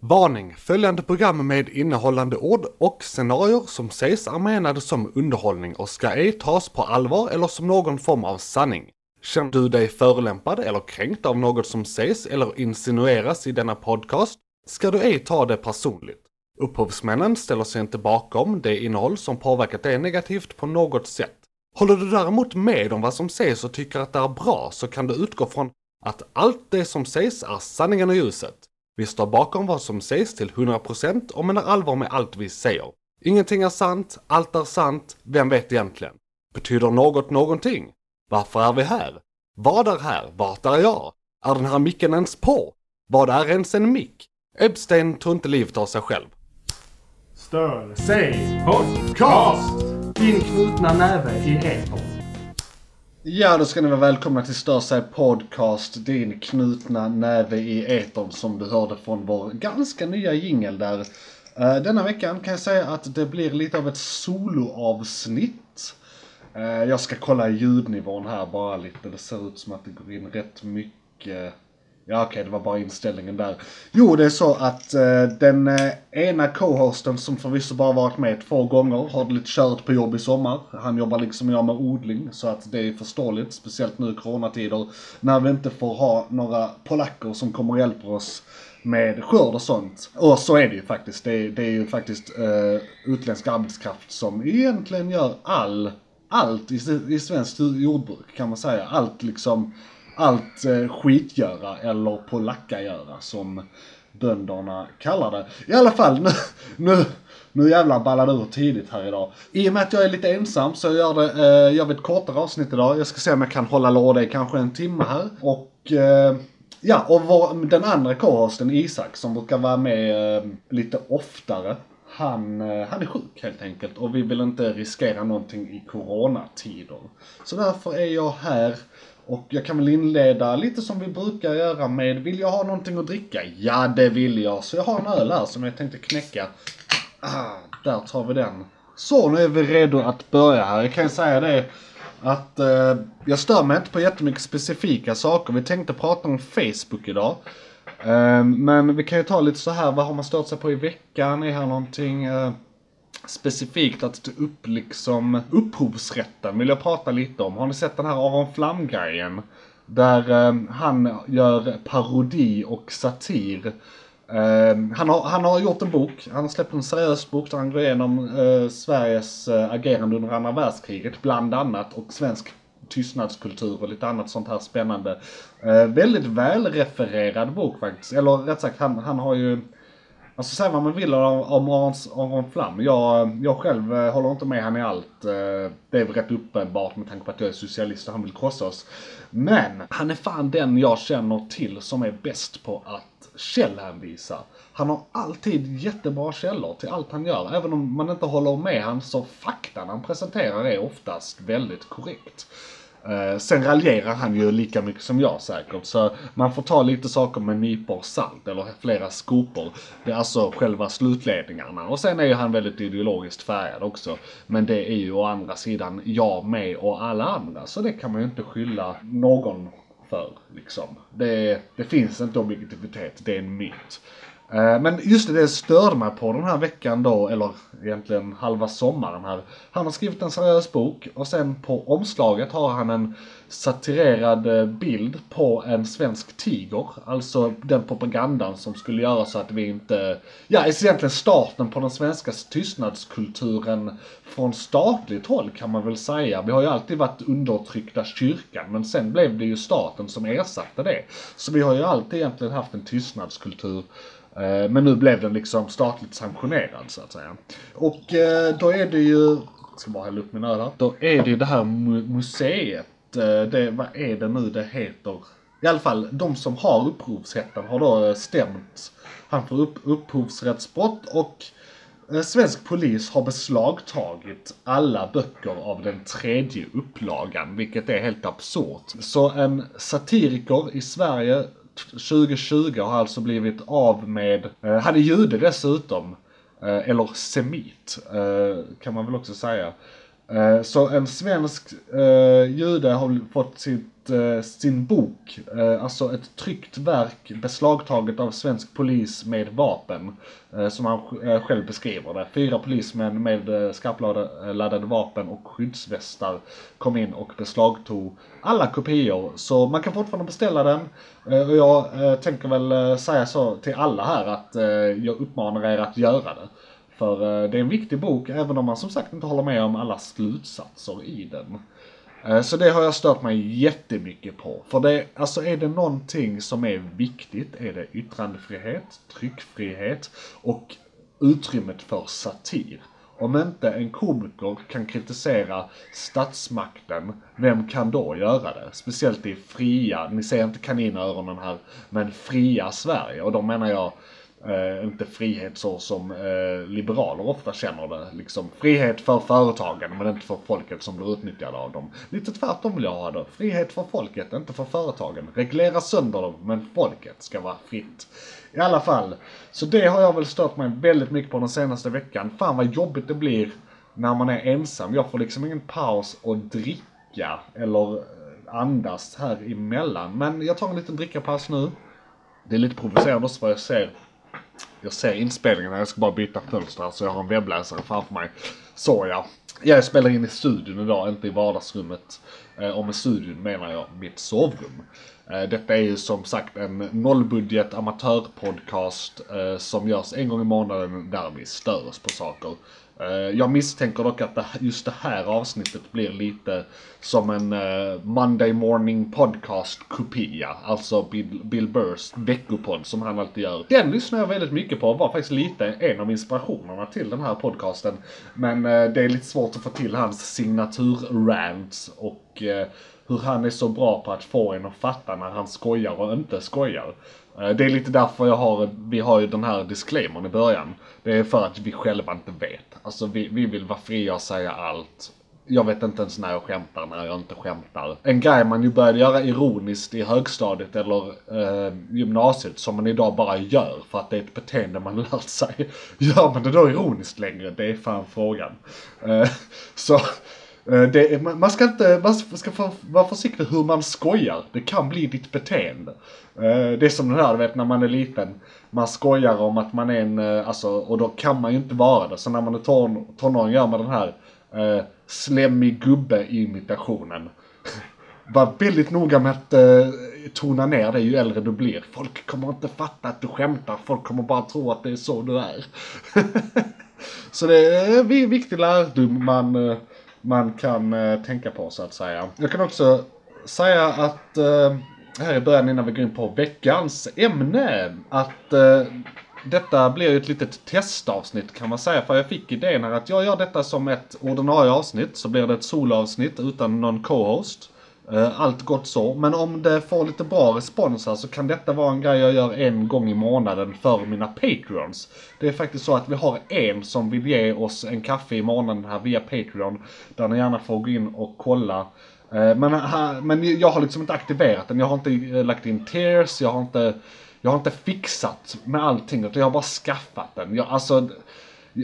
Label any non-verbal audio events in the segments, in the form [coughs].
Varning! Följande program med innehållande ord och scenarier som sägs är menade som underhållning och ska ej tas på allvar eller som någon form av sanning. Känner du dig förolämpad eller kränkt av något som sägs eller insinueras i denna podcast ska du ej ta det personligt. Upphovsmännen ställer sig inte bakom det innehåll som påverkat dig negativt på något sätt. Håller du däremot med om vad som sägs och tycker att det är bra så kan du utgå från att allt det som sägs är sanningen och ljuset. Vi står bakom vad som sägs till 100% och menar allvar med allt vi säger. Ingenting är sant, allt är sant, vem vet egentligen? Betyder något någonting? Varför är vi här? Vad är här? Vart är jag? Är den här micken ens på? Vad är ens en mick? Epstein tog inte livet av sig själv. Stör sig podcast! Din knutna näve i etern. Ja, då ska ni vara välkomna till Stör sig podcast, din knutna näve i etern som du hörde från vår ganska nya jingel där. Eh, denna veckan kan jag säga att det blir lite av ett soloavsnitt. Eh, jag ska kolla ljudnivån här bara lite, det ser ut som att det går in rätt mycket Ja okej, okay, det var bara inställningen där. Jo, det är så att eh, den eh, ena co-hosten som förvisso bara varit med två gånger har det lite kört på jobb i sommar. Han jobbar liksom jag med odling så att det är förståeligt, speciellt nu i coronatider när vi inte får ha några polacker som kommer och hjälper oss med skörd och sånt. Och så är det ju faktiskt. Det är, det är ju faktiskt eh, utländsk arbetskraft som egentligen gör all, allt i, i svenskt jordbruk kan man säga. Allt liksom allt eh, skitgöra eller polackagöra som bönderna kallar det. I alla fall, nu, nu, nu jävlar ballar det ur tidigt här idag. I och med att jag är lite ensam så jag gör det, eh, jag ett kortare avsnitt idag. Jag ska se om jag kan hålla låda i kanske en timme här. Och eh, ja, och vår, den andra co-hosten Isak som brukar vara med eh, lite oftare. Han, eh, han är sjuk helt enkelt och vi vill inte riskera någonting i coronatider. Så därför är jag här och jag kan väl inleda lite som vi brukar göra med, vill jag ha någonting att dricka? Ja, det vill jag. Så jag har en öl här som jag tänkte knäcka. Ah, där tar vi den. Så, nu är vi redo att börja här. Jag kan säga det att eh, jag stör mig inte på jättemycket specifika saker. Vi tänkte prata om Facebook idag. Eh, men vi kan ju ta lite så här, vad har man stört sig på i veckan? Är här någonting? Eh, specifikt att ta upp liksom upphovsrätten vill jag prata lite om. Har ni sett den här Aron Flam-grejen? Där eh, han gör parodi och satir. Eh, han, har, han har gjort en bok, han har släppt en seriös bok där han går igenom eh, Sveriges eh, agerande under andra världskriget bland annat och svensk tystnadskultur och lite annat sånt här spännande. Eh, väldigt välrefererad bok faktiskt. Eller rätt sagt, han, han har ju Alltså säga vad man vill om, om Aron Flam. Jag, jag själv eh, håller inte med han i allt. Eh, det är väl rätt uppenbart med tanke på att jag är socialist och han vill krossa oss. Men han är fan den jag känner till som är bäst på att källhänvisa. Han har alltid jättebra källor till allt han gör. Även om man inte håller med han så faktan han presenterar är oftast väldigt korrekt. Eh, sen raljerar han ju lika mycket som jag säkert. Så man får ta lite saker med nypor salt eller flera skopor. Det är alltså själva slutledningarna. Och sen är ju han väldigt ideologiskt färgad också. Men det är ju å andra sidan jag med och alla andra. Så det kan man ju inte skylla någon för liksom. Det, det finns inte objektivitet, det är en myt. Eh, men just det, det störde mig på den här veckan då, eller egentligen halva sommaren här. Han har skrivit en seriös bok och sen på omslaget har han en satirerad eh, bild på en svensk tiger. Alltså den propagandan som skulle göra så att vi inte... Ja, egentligen starten på den svenska tystnadskulturen från statligt håll kan man väl säga. Vi har ju alltid varit undertryckta kyrkan men sen blev det ju staten som ersatte det. Så vi har ju alltid egentligen haft en tystnadskultur Eh, men nu blev den liksom statligt sanktionerad så att säga. Och eh, då är det ju, jag ska bara hälla upp min öl här. Då är det ju det här museet, eh, det, vad är det nu det heter? I alla fall, de som har upphovsrätten har då stämt han för upp, upphovsrättsbrott och Svensk polis har beslagtagit alla böcker av den tredje upplagan, vilket är helt absurt. Så en satiriker i Sverige 2020 har alltså blivit av med, eh, han är jude dessutom, eh, eller semit eh, kan man väl också säga. Eh, så en svensk eh, jude har fått sitt eh, sin bok, eh, alltså ett tryckt verk beslagtaget av svensk polis med vapen. Eh, som han eh, själv beskriver det. Fyra polismän med eh, skarpladdade eh, vapen och skyddsvästar kom in och beslagtog alla kopior. Så man kan fortfarande beställa den. Eh, och jag eh, tänker väl eh, säga så till alla här att eh, jag uppmanar er att göra det. För eh, det är en viktig bok även om man som sagt inte håller med om alla slutsatser i den. Eh, så det har jag stört mig jättemycket på. För det, alltså är det någonting som är viktigt är det yttrandefrihet, tryckfrihet och utrymmet för satir. Om inte en komiker kan kritisera statsmakten, vem kan då göra det? Speciellt i fria, ni ser inte kaninöronen här, men fria Sverige. Och då menar jag Eh, inte frihet så som eh, liberaler ofta känner det. Liksom frihet för företagen men inte för folket som blir utnyttjade av dem. Lite tvärtom vill jag ha det. Frihet för folket, inte för företagen. Reglera sönder dem, men folket ska vara fritt. I alla fall, så det har jag väl stört mig väldigt mycket på den senaste veckan. Fan vad jobbigt det blir när man är ensam. Jag får liksom ingen paus att dricka eller eh, andas här emellan. Men jag tar en liten drickapaus nu. Det är lite provocerande också vad jag ser jag ser inspelningarna, jag ska bara byta fönster så jag har en webbläsare framför mig. Så ja. Jag spelar in i studion idag, inte i vardagsrummet. Eh, och med studion menar jag mitt sovrum. Eh, detta är ju som sagt en nollbudget amatörpodcast eh, som görs en gång i månaden där vi stör oss på saker. Eh, jag misstänker dock att just det här avsnittet blir lite som en eh, Monday morning podcast kopia. Alltså Bill, Bill Burrs veckopodd som han alltid gör. Den lyssnar jag väldigt mycket på och var faktiskt lite en av inspirationerna till den här podcasten. Men eh, det är lite svårt att få till hans signaturrants och hur han är så bra på att få en att fatta när han skojar och inte skojar. Eh, det är lite därför jag har, vi har ju den här disclaimern i början. Det är för att vi själva inte vet. Alltså vi, vi vill vara fria och säga allt. Jag vet inte ens när jag skämtar, när jag inte skämtar. En grej man ju började göra ironiskt i högstadiet eller eh, gymnasiet som man idag bara gör för att det är ett beteende man [laughs] lärt sig. Gör man det då ironiskt längre? Det är fan frågan. Eh, så Eh, det, man ska inte, man ska vara försiktig hur man skojar. Det kan bli ditt beteende. Eh, det är som den här, du vet när man är liten. Man skojar om att man är en, eh, alltså, och då kan man ju inte vara det. Så när man är ton, tonåring gör man den här eh, slemmig gubbe-imitationen. [laughs] Var väldigt noga med att eh, tona ner det ju äldre du blir. Folk kommer inte fatta att du skämtar. Folk kommer bara tro att det är så du är. [laughs] så det är en viktig lärdom man, eh, man kan eh, tänka på så att säga. Jag kan också säga att eh, här i början innan vi går in på veckans ämne. Att eh, detta blir ju ett litet testavsnitt kan man säga. För jag fick idén här att jag gör detta som ett ordinarie avsnitt. Så blir det ett soloavsnitt utan någon co-host. Eh, allt gott så. Men om det får lite bra respons här så kan detta vara en grej jag gör en gång i månaden för mina Patreons. Det är faktiskt så att vi har en som vill ge oss en kaffe i månaden här via Patreon. Där ni gärna får gå in och kolla. Eh, men, här, men jag har liksom inte aktiverat den. Jag har inte eh, lagt in tears, jag har inte, jag har inte fixat med allting. Utan jag har bara skaffat den. Jag, alltså,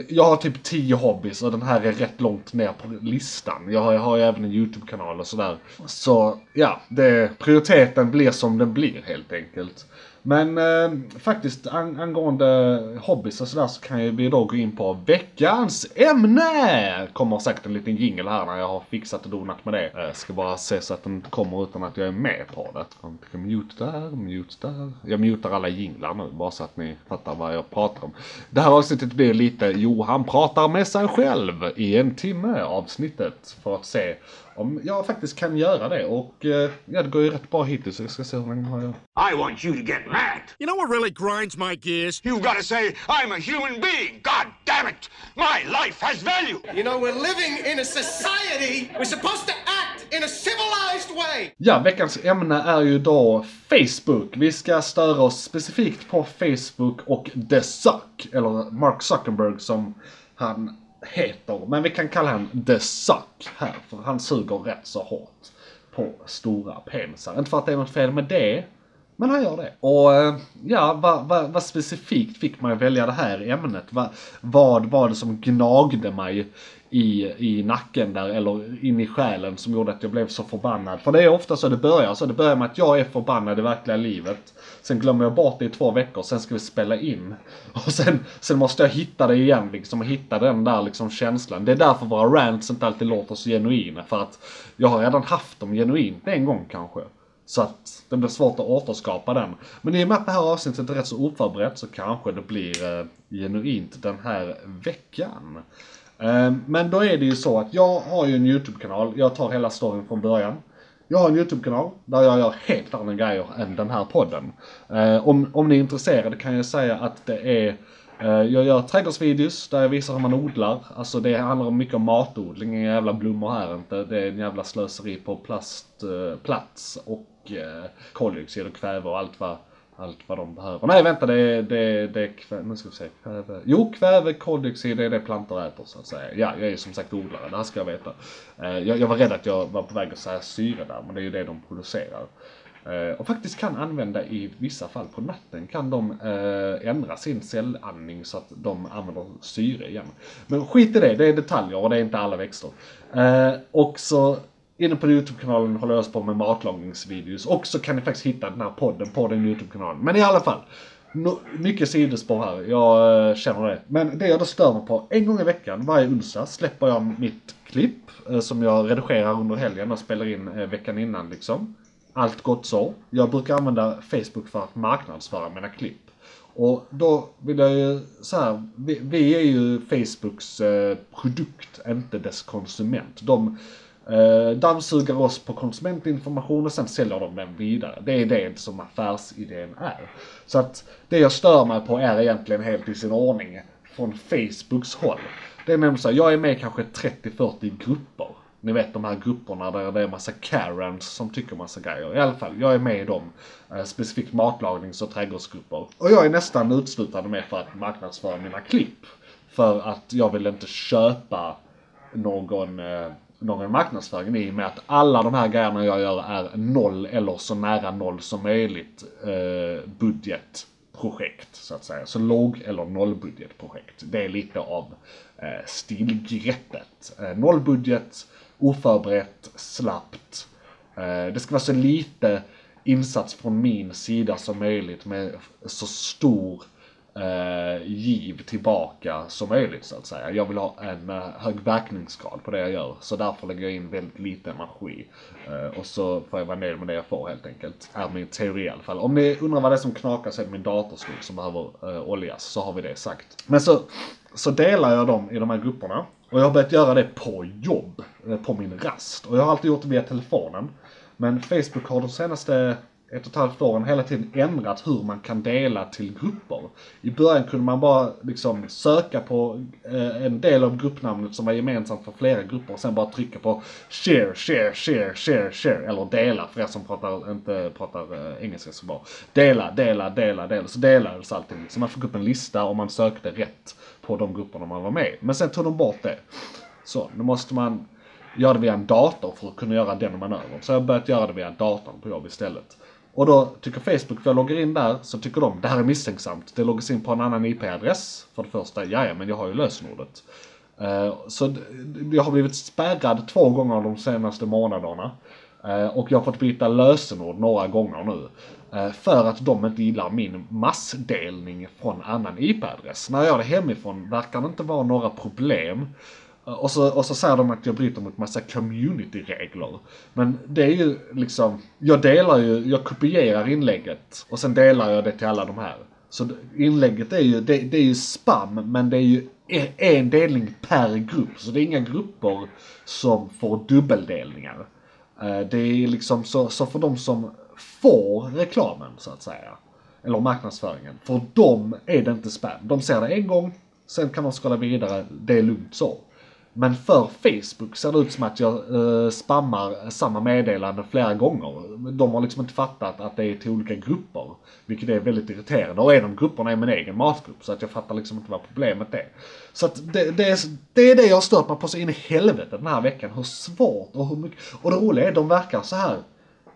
jag har typ 10 hobbys och den här är rätt långt ner på listan. Jag har, jag har ju även en YouTube-kanal och sådär. Så ja, det, prioriteten blir som den blir helt enkelt. Men eh, faktiskt an, angående hobbys och sådär så kan ju vi då gå in på veckans ämne! Kommer säkert en liten jingle här när jag har fixat och donat med det. Jag ska bara se så att den inte kommer utan att jag är med på det. Jag mute där, mute där. Jag mutar alla jinglar nu bara så att ni fattar vad jag pratar om. Det här avsnittet blir lite Johan pratar med sig själv i en timme avsnittet. För att se om jag faktiskt kan göra det. Och eh, ja, det går ju rätt bra hittills. Jag ska se hur länge har jag... I want you to get mad. You know what really grinds my gears? You've got to say, I'm a human being. God damn it. My life has value. You know, we're living in a society. We're supposed to in a civilized way. Ja, veckans ämne är ju då Facebook. Vi ska störa oss specifikt på Facebook och The Suck, eller Mark Zuckerberg som han heter. Men vi kan kalla honom The Suck här, för han suger rätt så hårt på stora penisar. Inte för att det är något fel med det, men han gör det. Och eh, ja, vad, vad, vad specifikt fick mig att välja det här ämnet? Vad, vad var det som gnagde mig i, i nacken där eller in i själen som gjorde att jag blev så förbannad. För det är ofta så det börjar. Så det börjar med att jag är förbannad i verkliga livet. Sen glömmer jag bort det i två veckor, sen ska vi spela in. [laughs] Och sen, sen måste jag hitta det igen liksom och hitta den där liksom känslan. Det är därför våra rants inte alltid låter så genuina. För att jag har redan haft dem genuint en gång kanske. Så att det blir svårt att återskapa den. Men i och med att det här avsnittet är rätt så oförberett så kanske det blir eh, genuint den här veckan. Eh, men då är det ju så att jag har ju en YouTube-kanal. Jag tar hela storyn från början. Jag har en YouTube-kanal där jag gör helt andra grejer än den här podden. Eh, om, om ni är intresserade kan jag säga att det är eh, jag gör trädgårdsvideos där jag visar hur man odlar. Alltså det handlar mycket om matodling, inga jävla blommor här inte. Det är en jävla slöseri på plast, plats och koldioxid och kväve och allt vad, allt vad de behöver. Nej vänta, det är, det är, det är kväve, nu ska vi se, kväve. Jo, kväve, koldioxid, det är det plantor äter så att säga. Ja, jag är som sagt odlare, det här ska jag veta. Eh, jag, jag var rädd att jag var på väg att säga syre där, men det är ju det de producerar. Eh, och faktiskt kan använda i vissa fall på natten kan de eh, ändra sin cellandning så att de använder syre igen. Men skit i det, det är detaljer och det är inte alla växter. Och så inne på YouTube-kanalen håller jag på med matlagningsvideos och så kan ni faktiskt hitta den här podden på den YouTube-kanalen. Men i alla fall. No, mycket sidospår här, jag uh, känner det. Men det jag då stör mig på, en gång i veckan, varje onsdag, släpper jag mitt klipp uh, som jag redigerar under helgen och spelar in uh, veckan innan liksom. Allt gott så. Jag brukar använda Facebook för att marknadsföra mina klipp. Och då vill jag ju så här, vi, vi är ju Facebooks produkt, inte dess konsument. De eh, dammsuger oss på konsumentinformation och sen säljer de den vidare. Det är det som affärsidén är. Så att det jag stör mig på är egentligen helt i sin ordning från Facebooks håll. Det är nämligen så här, jag är med i kanske 30-40 grupper. Ni vet de här grupperna där det är massa Karens som tycker massa grejer. I alla fall, jag är med i dem. Eh, specifikt matlagnings och trädgårdsgrupper. Och jag är nästan utslutande med för att marknadsföra mina klipp. För att jag vill inte köpa någon, eh, någon marknadsföring i och med att alla de här grejerna jag gör är noll eller så nära noll som möjligt eh, budgetprojekt så att säga. Så låg eller nollbudgetprojekt. Det är lite av eh, stilgreppet. Eh, nollbudget, oförberett, slappt. Eh, det ska vara så lite insats från min sida som möjligt med så stor eh, giv tillbaka som möjligt så att säga. Jag vill ha en eh, hög verkningsgrad på det jag gör. Så därför lägger jag in väldigt lite energi. Eh, och så får jag vara nöjd med det jag får helt enkelt. Är min teori i alla fall. Om ni undrar vad det är som knakar så är det min datorskog som behöver eh, oljas. Så har vi det sagt. Men så, så delar jag dem i de här grupperna. Och jag har börjat göra det på jobb. eh, På min rast. Och jag har alltid gjort det via telefonen. Men Facebook har de senaste ett och ett halvt åren hela tiden ändrat hur man kan dela till grupper. I början kunde man bara liksom söka på eh, en del av gruppnamnet som var gemensamt för flera grupper och sen bara trycka på share, share, share, share, share eller dela för er som pratar, inte pratar eh, engelska så bra. Dela, dela, dela, dela. Så delades allting. Så man fick upp en lista och man sökte rätt på de grupperna man var med i. Men sen tog de bort det. Så, nu måste man göra det via en dator för att kunna göra den manövern. Så jag har börjat göra det via datorn på jobb istället. Och då tycker Facebook, för jag loggar in där, så tycker de det här är misstänksamt. Det loggas in på en annan IP-adress för det första. Ja, men jag har ju lösenordet. Eh, så jag har blivit spärrad två gånger de senaste månaderna. Eh, och jag har fått byta lösenord några gånger nu. Eh, för att de inte gillar min massdelning från annan IP-adress. När jag gör det hemifrån verkar det inte vara några problem. Och så, och så säger de att jag bryter mot massa community-regler. Men det är ju liksom, jag delar ju, jag kopierar inlägget och sen delar jag det till alla de här. Så inlägget är ju, det, det är ju spam men det är ju e, en delning per grupp. Så det är inga grupper som får dubbeldelningar. Eh, det är liksom så, så för de som får reklamen så att säga. Eller marknadsföringen. För dem är det inte spam. De ser det en gång, sen kan de skala vidare, det är lugnt så. Men för Facebook ser det ut som att jag eh, spammar samma meddelande flera gånger. De har liksom inte fattat att det är till olika grupper. Vilket är väldigt irriterande. Och en av grupperna är min egen matgrupp. Så att jag fattar liksom inte vad problemet är. Så att det, det, är, det är det jag har stört mig på så in i helvete den här veckan. Hur svårt och hur mycket. Och det roliga är de verkar så här.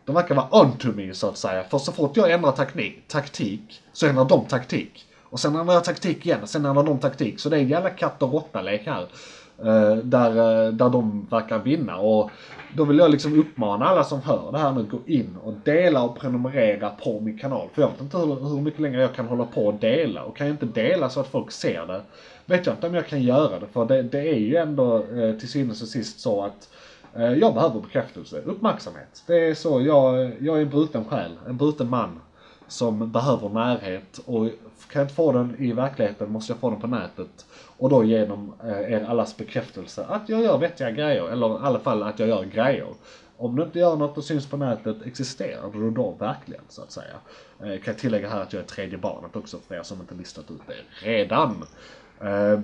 De verkar vara on to me så att säga. För så fort jag ändrar taktik, taktik så ändrar de taktik. Och sen ändrar jag taktik igen, och sen ändrar de taktik. Så det är en jävla katt och råtta-lek här. Eh, där, eh, där de verkar vinna. Och då vill jag liksom uppmana alla som hör det här nu, gå in och dela och prenumerera på min kanal. För jag vet inte hur, hur mycket längre jag kan hålla på och dela. Och kan jag inte dela så att folk ser det, vet jag inte om jag kan göra det. För det, det är ju ändå eh, till synes och sist så att jag behöver bekräftelse, uppmärksamhet. Det är så, jag, jag är en bruten själ, en bruten man som behöver närhet och kan jag inte få den i verkligheten måste jag få den på nätet. Och då genom eh, er allas bekräftelse att jag gör vettiga grejer, eller i alla fall att jag gör grejer. Om du inte gör något och syns på nätet, existerar du då verkligen så att säga? Jag kan jag tillägga här att jag är tredje barnet också för er som inte listat ut det redan. Eh,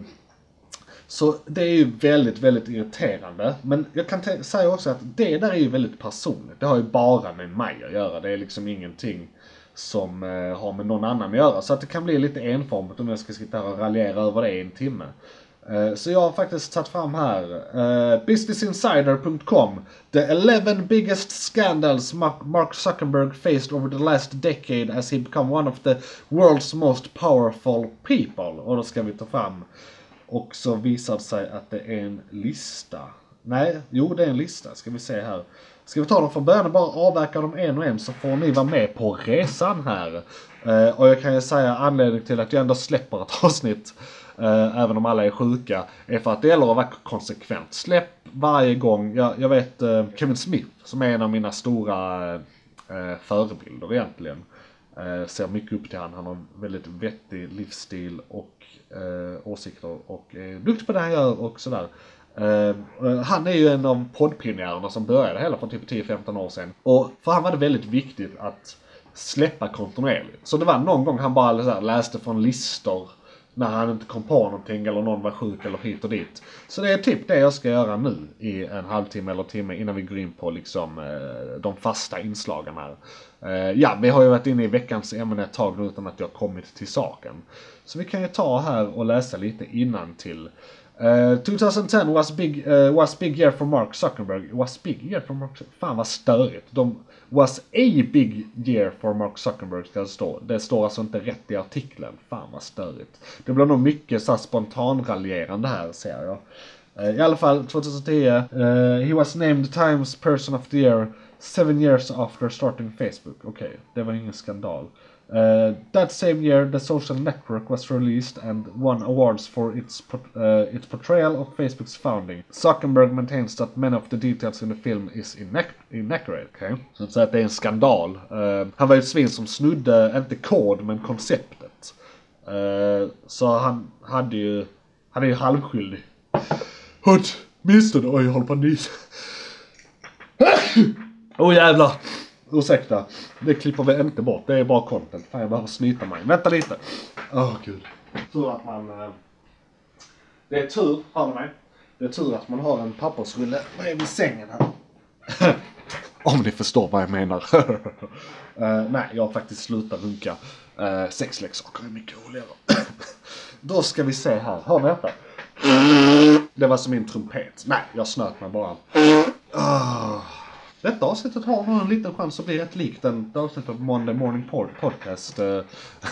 så det är ju väldigt, väldigt irriterande. Men jag kan säga också att det där är ju väldigt personligt. Det har ju bara med mig att göra. Det är liksom ingenting som eh, har med någon annan att göra. Så att det kan bli lite enformigt om jag ska sitta här och raljera över det i en timme. Eh, så jag har faktiskt tagit fram här eh, businessinsider.com The 11 biggest scandals Mark Mark Zuckerberg faced over the last decade as he become one of the world's most powerful people. Och då ska vi ta fram och så visar det sig att det är en lista. Nej, jo det är en lista. Ska vi se här. Ska vi ta dem från början och bara avverka dem en och en så får ni vara med på resan här. Eh, och jag kan ju säga anledningen till att jag ändå släpper ett [laughs] avsnitt eh, även om alla är sjuka, är för att det gäller att vara konsekvent. Släpp varje gång. Jag, jag vet eh, Kevin Smith som är en av mina stora eh, förebilder egentligen. Eh, ser mycket upp till han. Han har väldigt vettig livsstil och eh, åsikter och är duktig på det han gör och sådär. Eh, han är ju en av poddpionjärerna som började hela för typ 10-15 år sedan. Och för han var det väldigt viktigt att släppa kontinuerligt. Så det var någon gång han bara här, läste från listor när han inte kom på någonting eller någon var sjuk eller hit och dit. Så det är typ det jag ska göra nu i en halvtimme eller timme innan vi går in på liksom eh, de fasta inslagen här. Eh, ja, vi har ju varit inne i veckans ämne ett tag nu utan att jag kommit till saken. Så vi kan ju ta här och läsa lite innan till. Eh, uh, 2010 was big, uh, was big year for Mark Zuckerberg. Was big year for Mark Zuckerberg. Fan vad störigt. De was a big year for Mark Zuckerberg ska det stå. Det står alltså inte rätt i artikeln. Fan vad störigt. Det blir nog mycket så spontanraljerande här ser jag. Uh, I alla fall 2010. Uh, he was named Times Person of the Year seven years after starting Facebook. Okej, okay, det var ingen skandal. Uh, that same year, the social network was released and won awards for its uh, its portrayal of Facebook's founding. Zuckerberg maintains that many of the details in the film is inac- inaccurate. Okay? Så att säga att det är en skandal. Uh, han var ju ett svin som snudde, inte kod, men konceptet. Uh, så han hade ju, han är ju halvskyldig. Åtminstone, oj jag håller på att. Åh oh, jävlar! Ursäkta. Det klipper vi inte bort. Det är bara content. Fan jag behöver snyta mig. Vänta lite. Åh oh, gud. Tur att man... Eh... Det är tur, hör ni mig? Det är tur att man har en pappersrulle bredvid sängen här. [laughs] Om ni förstår vad jag menar. uh, [laughs] nej, jag har faktiskt slutat runka. Uh, sexleksaker är mycket roligare. [coughs] Då ska vi se här. Hör ni detta? Det var som min trumpet. Nej, jag snöt mig bara. Uh. Detta avsnittet har nog en liten chans att bli rätt likt den avsnittet av Monday Morning Podcast. Uh,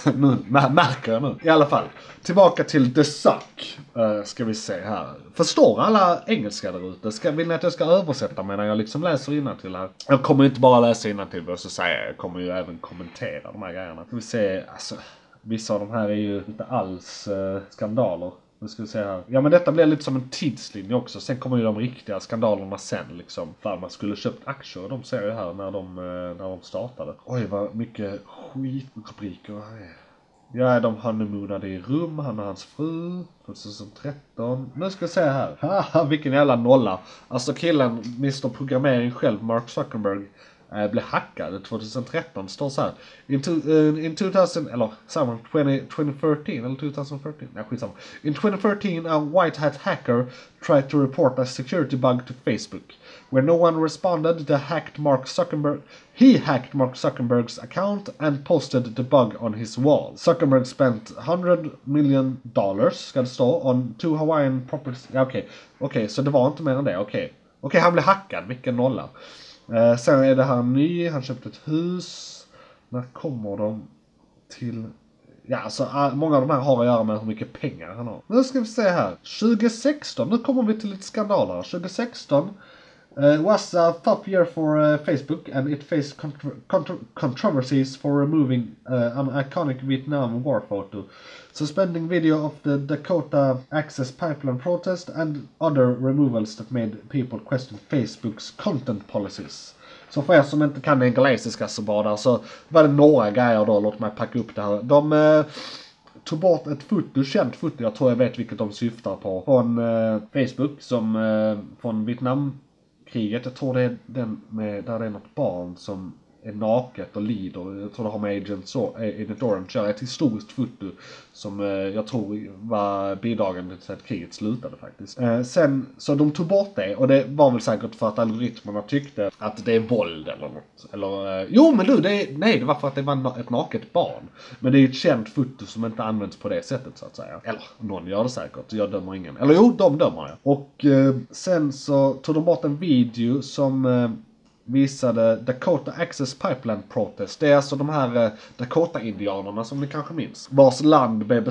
[laughs] nu märker jag nu. I alla fall. Tillbaka till The Suck. Uh, ska vi se här. Förstår alla engelska där ute? Ska, vill ni att jag ska översätta medan jag liksom läser till här? Jag kommer inte bara läsa innantill. vad jag ska säga. Jag kommer ju även kommentera de här grejerna. Ska vi se. Alltså, vissa av de här är ju inte alls uh, skandaler. Nu ska vi se här. Ja men detta blir lite som en tidslinje också. Sen kommer ju de riktiga skandalerna sen liksom. Fan man skulle köpt aktier. De ser ju här när de, eh, när de startade. Oj vad mycket skitrubriker här är. Ja, de honeymoonade i rum, han och hans fru. 2013. Nu ska vi se här. Haha, [laughs] vilken jävla nolla. Alltså killen, Mr Programmering själv, Mark Zuckerberg Eh, blev hackad 2013. Det står så här. In, to, uh, eh, in 2000, eller samma, 20, 2013 eller 2013? Nej skitsamma. In 2013 a white hat hacker tried to report a security bug to Facebook. Where no one responded, the hacked Mark Zuckerberg, he hacked Mark Zuckerberg's account and posted the bug on his wall. Zuckerberg spent 100 million dollars, ska det stå, on two Hawaiian properties. Okej, okay. okej, okay, så det var inte mer än det, okej. Okay. Okej, okay, han blev hackad, vilken nolla. Eh, sen är det här ny, han köpte ett hus. När kommer de till Ja, alltså ah, många av de här har att göra med hur mycket pengar han har. Nu ska vi se här. 2016, nu kommer vi till lite skandaler. 2016 uh, was a tough year for uh, Facebook and it faced contro contro controversies for removing uh, an iconic Vietnam War photo, suspending video of the Dakota Access Pipeline protest and other removals that made people question Facebook's content policies. Så för er som inte kan engelska så bra där så alltså, var det några grejer då, låt mig packa upp det här. De eh, tog bort ett foto, känt foto, jag tror jag vet vilket de syftar på, från eh, Facebook som eh, från kriget. Jag tror det är den med, där det är något barn som är naket och lider. Jag tror det har med Agent, so eh, Agent Orange att göra. Ett historiskt foto som eh, jag tror var bidragande till att kriget slutade faktiskt. Eh, sen, så de tog bort det och det var väl säkert för att algoritmerna tyckte att det är våld eller något. Eller, eh, jo men du, det är, nej det var för att det var ett naket barn. Men det är ju ett känt foto som inte används på det sättet så att säga. Eller, någon gör det säkert, jag dömer ingen. Eller jo, de dömer jag. Och eh, sen så tog de bort en video som eh, visade Dakota Access Pipeline Protest. Det är alltså de här eh, Dakota-indianerna som ni kanske minns. Vars land blev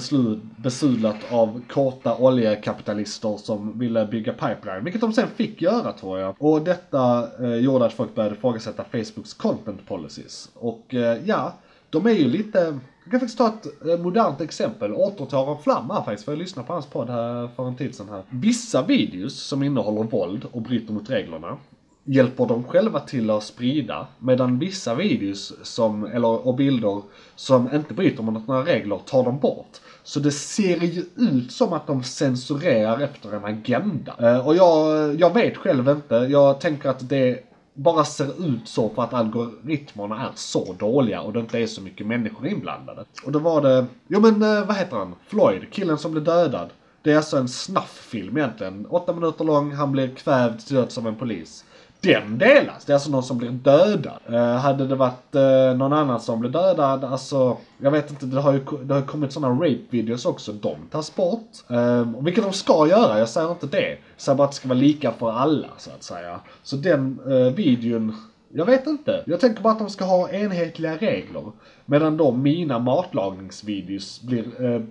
besudlat av korta oljekapitalister som ville bygga pipeline. Vilket de sen fick göra tror jag. Och detta eh, gjorde att folk började ifrågasätta Facebooks content policies. Och eh, ja, de är ju lite... Jag kan faktiskt ta ett eh, modernt exempel. Återtar en flam här faktiskt, för jag lyssnade på hans podd här för en tid sedan här. Vissa videos som innehåller våld och bryter mot reglerna hjälper de själva till att sprida. Medan vissa videos som, eller, och bilder som inte bryter mot några regler tar de bort. Så det ser ju ut som att de censurerar efter en agenda. Eh, och jag, jag vet själv inte. Jag tänker att det bara ser ut så för att algoritmerna är så dåliga och det inte är så mycket människor inblandade. Och då var det, jo men eh, vad heter han? Floyd, killen som blev dödad. Det är alltså en snafffilm egentligen. Åtta minuter lång, han blir kvävd till döds av en polis. Den delas! Det är alltså någon som blir dödad. Eh, hade det varit eh, någon annan som blev dödad, alltså jag vet inte, det har ju det har kommit sådana rape-videos också. De tas bort. Eh, vilket de ska göra, jag säger inte det. Jag säger bara att det ska vara lika för alla, så att säga. Så den eh, videon jag vet inte. Jag tänker bara att de ska ha enhetliga regler. Medan då mina matlagningsvideos blir, eh,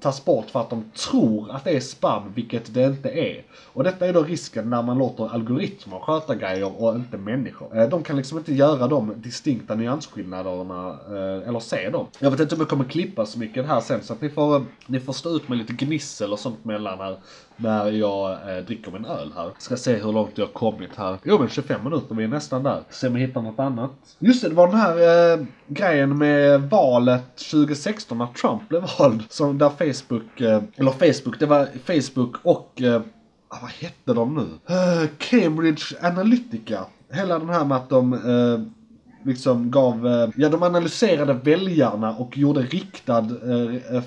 tas bort för att de tror att det är spam, vilket det inte är. Och detta är då risken när man låter algoritmer sköta grejer och inte människor. Eh, de kan liksom inte göra de distinkta nyansskillnaderna, eh, eller se dem. Jag vet inte om jag kommer klippa så mycket här sen, så att ni får, eh, ni får stå ut med lite gnissel och sånt mellan här när jag eh, dricker min öl här. Ska se hur långt jag har kommit här. Jo men 25 minuter, vi är nästan där. Se om vi hittar något annat. Just det, det var den här eh, grejen med valet 2016 när Trump blev vald. Som där Facebook, eh, eller Facebook, det var Facebook och eh, ah, vad hette de nu? Eh, Cambridge Analytica. Hela den här med att de eh, liksom gav, ja de analyserade väljarna och gjorde riktad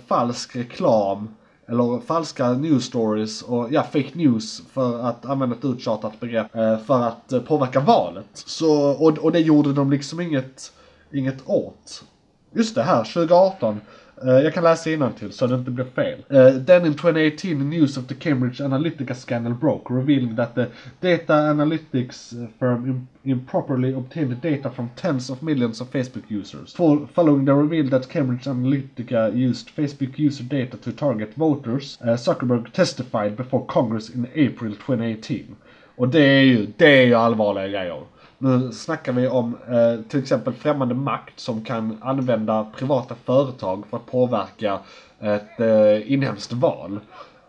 falsk reklam eller falska news stories och ja, fake news för att använda ett uttjatat begrepp eh, för att eh, påverka valet. Så, och, och det gjorde de liksom inget, inget åt. Just det här, 2018. Eh, jag kan läsa till så det inte blir fel. Eh, uh, then in 2018 news of the Cambridge Analytica scandal broke, revealing that the data analytics firm improperly obtained data from tens of millions of Facebook users. For, following the reveal that Cambridge Analytica used Facebook user data to target voters, uh, Zuckerberg testified before Congress in April 2018. Och det är ju, det är ju allvarliga grejer. Nu snackar vi om eh, till exempel främmande makt som kan använda privata företag för att påverka ett eh, inhemskt val.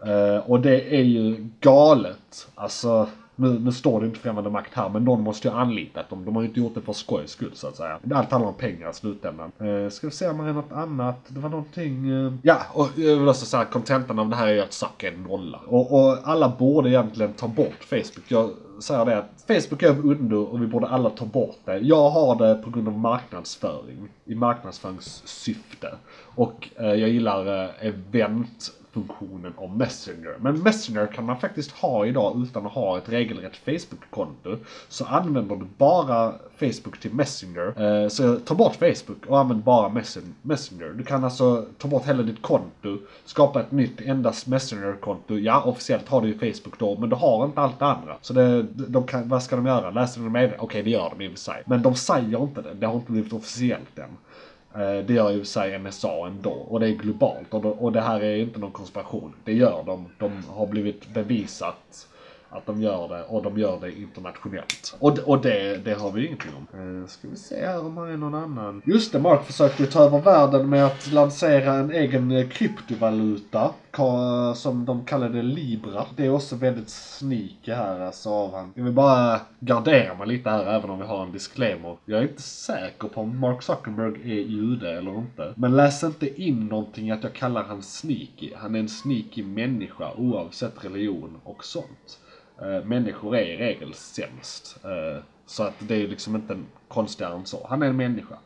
Eh, och det är ju galet. Alltså, nu, nu står det inte främmande makt här, men någon måste ju ha anlitat dem. De har ju inte gjort det för skojs skull så att säga. Allt handlar om pengar i slutändan. Eh, ska vi se om det är något annat. Det var någonting... Eh... Ja, och jag vill också säga kontentan av det här är ju att Zuck är en nolla. Och, och alla borde egentligen ta bort Facebook. Jag säger det att Facebook är av och vi borde alla ta bort det. Jag har det på grund av marknadsföring. I marknadsföringssyfte. Och eh, jag gillar eh, funktionen av Messenger. Men Messenger kan man faktiskt ha idag utan att ha ett regelrätt Facebook-konto. Så använder du bara Facebook till Messenger. Eh, så ta bort Facebook och använd bara Messenger. Du kan alltså ta bort hela ditt konto, skapa ett nytt endast Messenger-konto. Ja, officiellt har du ju Facebook då, men du har inte allt det andra. Så det, de kan, vad ska de göra? Läser de med? Okej, det gör de i och för sig. Men de säger inte det. Det har inte blivit officiellt än. Eh, det gör ju sig NSA ändå och det är globalt och det- och det här är inte någon konspiration. Det gör de. De har blivit bevisat att de gör det och de gör det internationellt. Och, och det, det har vi ingenting om. Eh, ska vi se här om här är någon annan. Just det, Mark försökte ju ta över världen med att lansera en egen eh, kryptovaluta. Som de kallade Libra. Det är också väldigt sneaky här alltså av han. Jag vill bara gardera mig lite här även om vi har en disclaimer. Jag är inte säker på om Mark Zuckerberg är jude eller inte. Men läs inte in någonting att jag kallar han sneaky. Han är en sneaky människa oavsett religion och sånt. Eh, människor är i regel sämst. Eh, så att det är liksom inte konstigare än så. Han är en människa.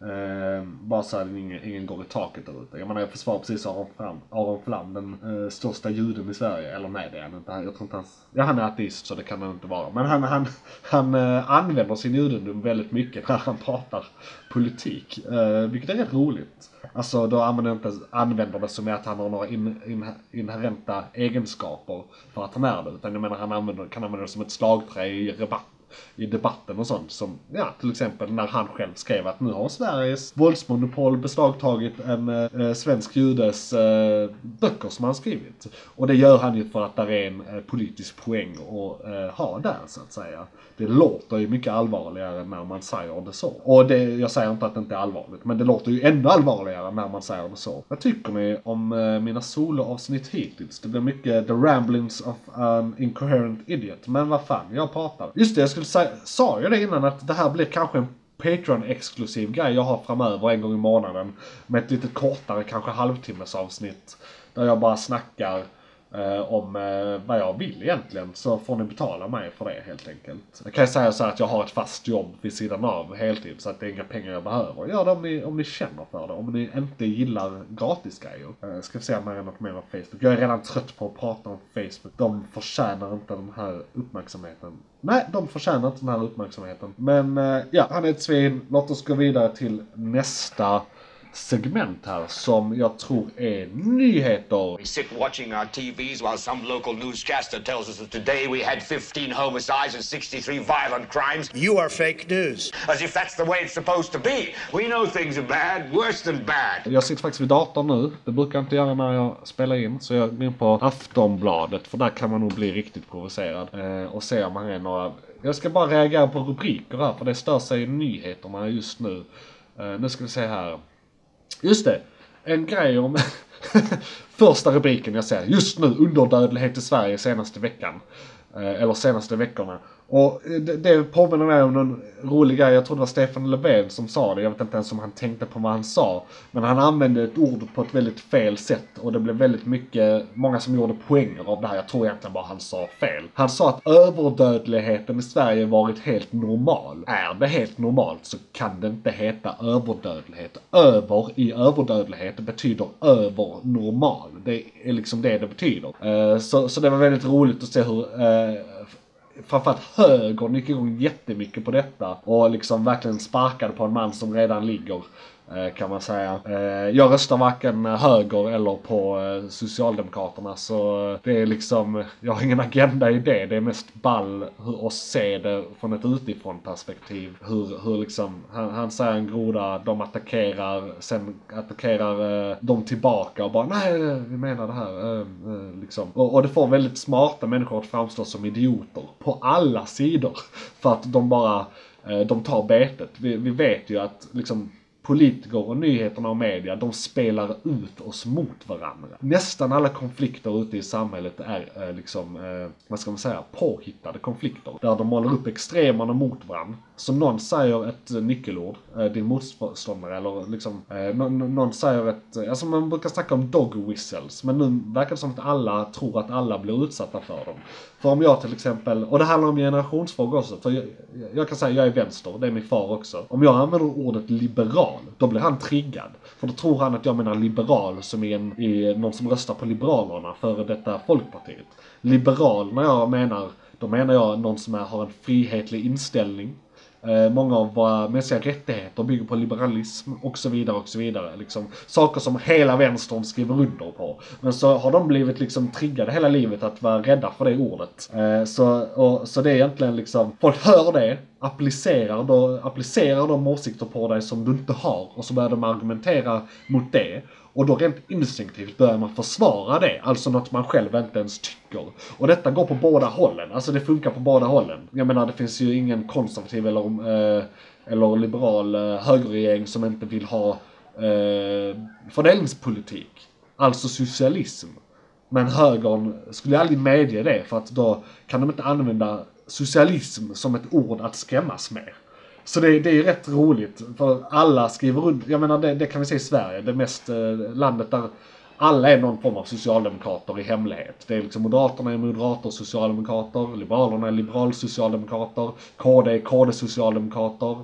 Eh, bara så att ingen, ingen går i taket där ute. Jag menar jag försvarar precis Aron Flam, Aron Flam den eh, största juden i Sverige. Eller nej det är han inte. Jag tror inte han, ja han är ateist så det kan han inte vara. Men han, han, han eh, använder sin judendom väldigt mycket när han pratar politik. Eh, vilket är rätt roligt. Alltså då använder han inte använder det som att han har några in, in, inherenta egenskaper för att han är det. Utan jag menar han använder, kan använda det som ett slagträ i rabatt i debatten och sånt som, ja till exempel när han själv skrev att nu har Sveriges våldsmonopol beslagtagit en eh, svensk judes eh, böcker som han skrivit. Och det gör han ju för att där är en eh, politisk poäng att eh, ha där så att säga. Det låter ju mycket allvarligare när man säger det så. Och det, jag säger inte att det inte är allvarligt, men det låter ju ännu allvarligare när man säger det så. Vad tycker ni om eh, mina soloavsnitt hittills? Det blir mycket the ramblings of an incoherent idiot. Men vad fan, jag pratar. Just det, jag skulle säga, sa jag det innan att det här blir kanske en Patreon-exklusiv grej jag har framöver en gång i månaden. Med ett lite kortare, kanske halvtimmes avsnitt. Där jag bara snackar Eh, om eh, vad jag vill egentligen. Så får ni betala mig för det helt enkelt. Jag kan ju säga så att jag har ett fast jobb vid sidan av heltid. Så att det är inga pengar jag behöver. Gör det om ni, om ni känner för det. Om ni inte gillar gratisgrejer. Eh, ska vi se om jag har något mer om Facebook. Jag är redan trött på att prata om Facebook. De förtjänar inte den här uppmärksamheten. Nej, de förtjänar inte den här uppmärksamheten. Men eh, ja, han är ett svin. Låt oss gå vidare till nästa segment här som jag tror är nyheter. We sit watching our TVs while some local newscaster tells us that today we had 15 homicides and 63 violent crimes. You are fake news. As if that's the way it's supposed to be. We know things are bad, worse than bad. Jag sitter faktiskt vid datorn nu. Det brukar jag inte göra när jag spelar in. Så jag går in på Aftonbladet. För där kan man nog bli riktigt provocerad. Eh, och se om man är några... Jag ska bara reagera på rubriker här. För det stör sig i nyheterna just nu. Eh, nu ska vi se här. Just det. En grej om... [laughs] Första rubriken jag ser. Just nu underdödlighet i Sverige senaste veckan. Eh, eller senaste veckorna. Och det, det påminner mig om någon rolig grej. Jag tror det var Stefan Löfven som sa det. Jag vet inte ens om han tänkte på vad han sa. Men han använde ett ord på ett väldigt fel sätt. Och det blev väldigt mycket, många som gjorde poänger av det här. Jag tror egentligen bara han sa fel. Han sa att överdödligheten i Sverige varit helt normal. Är det helt normalt så kan det inte heta överdödlighet. Över i överdödlighet betyder över normal. Det är liksom det det betyder. Eh, så, så det var väldigt roligt att se hur eh, framförallt högern gick igång jättemycket på detta och liksom verkligen sparkade på en man som redan ligger. Eh, kan man säga. Eh, jag röstar varken höger eller på eh, Socialdemokraterna så det är liksom, jag har ingen agenda i det. Det är mest ball att se det från ett utifrån perspektiv. Hur, hur liksom, han, han säger en groda, de attackerar, sen attackerar de tillbaka och bara nej, vi menar det här. Liksom. Och, och det får väldigt smarta människor att framstå som idioter på alla sidor. [laughs] För att de bara, de tar betet. Vi, vi vet ju att liksom politiker och nyheterna och media, de spelar ut oss mot varandra. Nästan alla konflikter ute i samhället är eh, liksom, eh, vad ska man säga, påhittade konflikter. Där de målar upp extremerna mot varandra. Så någon säger ett eh, nyckelord, eh, din motståndare, eller liksom, eh, någon, någon säger ett, eh, alltså man brukar snacka om dog whistles, men nu verkar det som att alla tror att alla blir utsatta för dem. För om jag till exempel, och det handlar om generationsfrågor också, för jag, jag kan säga jag är vänster, det är min far också. Om jag använder ordet liberal, då blir han triggad. För då tror han att jag menar liberal som är en, i någon som röstar på Liberalerna, före detta Folkpartiet. Liberal när jag menar, då menar jag någon som är, har en frihetlig inställning. Eh, många av våra mänskliga rättigheter bygger på liberalism och så vidare och så vidare. Liksom, saker som hela vänstern skriver under på. Men så har de blivit liksom triggade hela livet att vara rädda för det ordet. Eh, så, och, så det är egentligen liksom, folk hör det, applicerar, då, applicerar de åsikter på dig som du inte har och så börjar de argumentera mot det. Och då rent instinktivt börjar man försvara det, alltså något man själv inte ens tycker. Och detta går på båda hållen, alltså det funkar på båda hållen. Jag menar det finns ju ingen konservativ eller, eh, eller liberal eh, högerregering som inte vill ha eh, fördelningspolitik. Alltså socialism. Men högern skulle aldrig medge det för att då kan de inte använda socialism som ett ord att skrämmas med. Så det, det är ju rätt roligt, för alla skriver under, jag menar det, det kan vi se i Sverige, det mest eh, landet där alla är någon form av socialdemokrater i hemlighet. Det är liksom Moderaterna är moderater socialdemokrater, Liberalerna är liberalsocialdemokrater, KD är KD-socialdemokrater,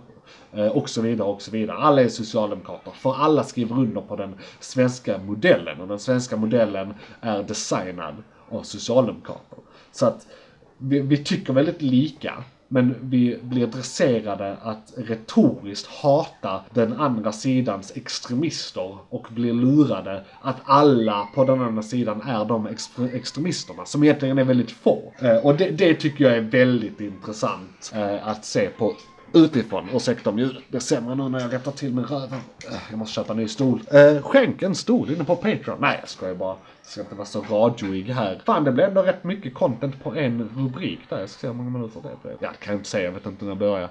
eh, och så vidare och så vidare. Alla är socialdemokrater, för alla skriver under på den svenska modellen och den svenska modellen är designad av socialdemokrater. Så att vi, vi tycker väldigt lika. Men vi blir dresserade att retoriskt hata den andra sidans extremister och blir lurade att alla på den andra sidan är de extremisterna, som egentligen är väldigt få. Eh, och det, det tycker jag är väldigt intressant eh, att se på utifrån. Ursäkta om ljudet blir sämre nu när jag rättar till min röv. Eh, jag måste köpa en ny stol. Eh, skänk en stol inne på Patreon. Nej, jag skojar bara. Jag ska inte vara så radioig här. Fan, det blev ändå rätt mycket content på en rubrik där. Jag ska se hur många minuter det blev. Ja, det kan jag inte säga. Jag vet inte när jag börjar.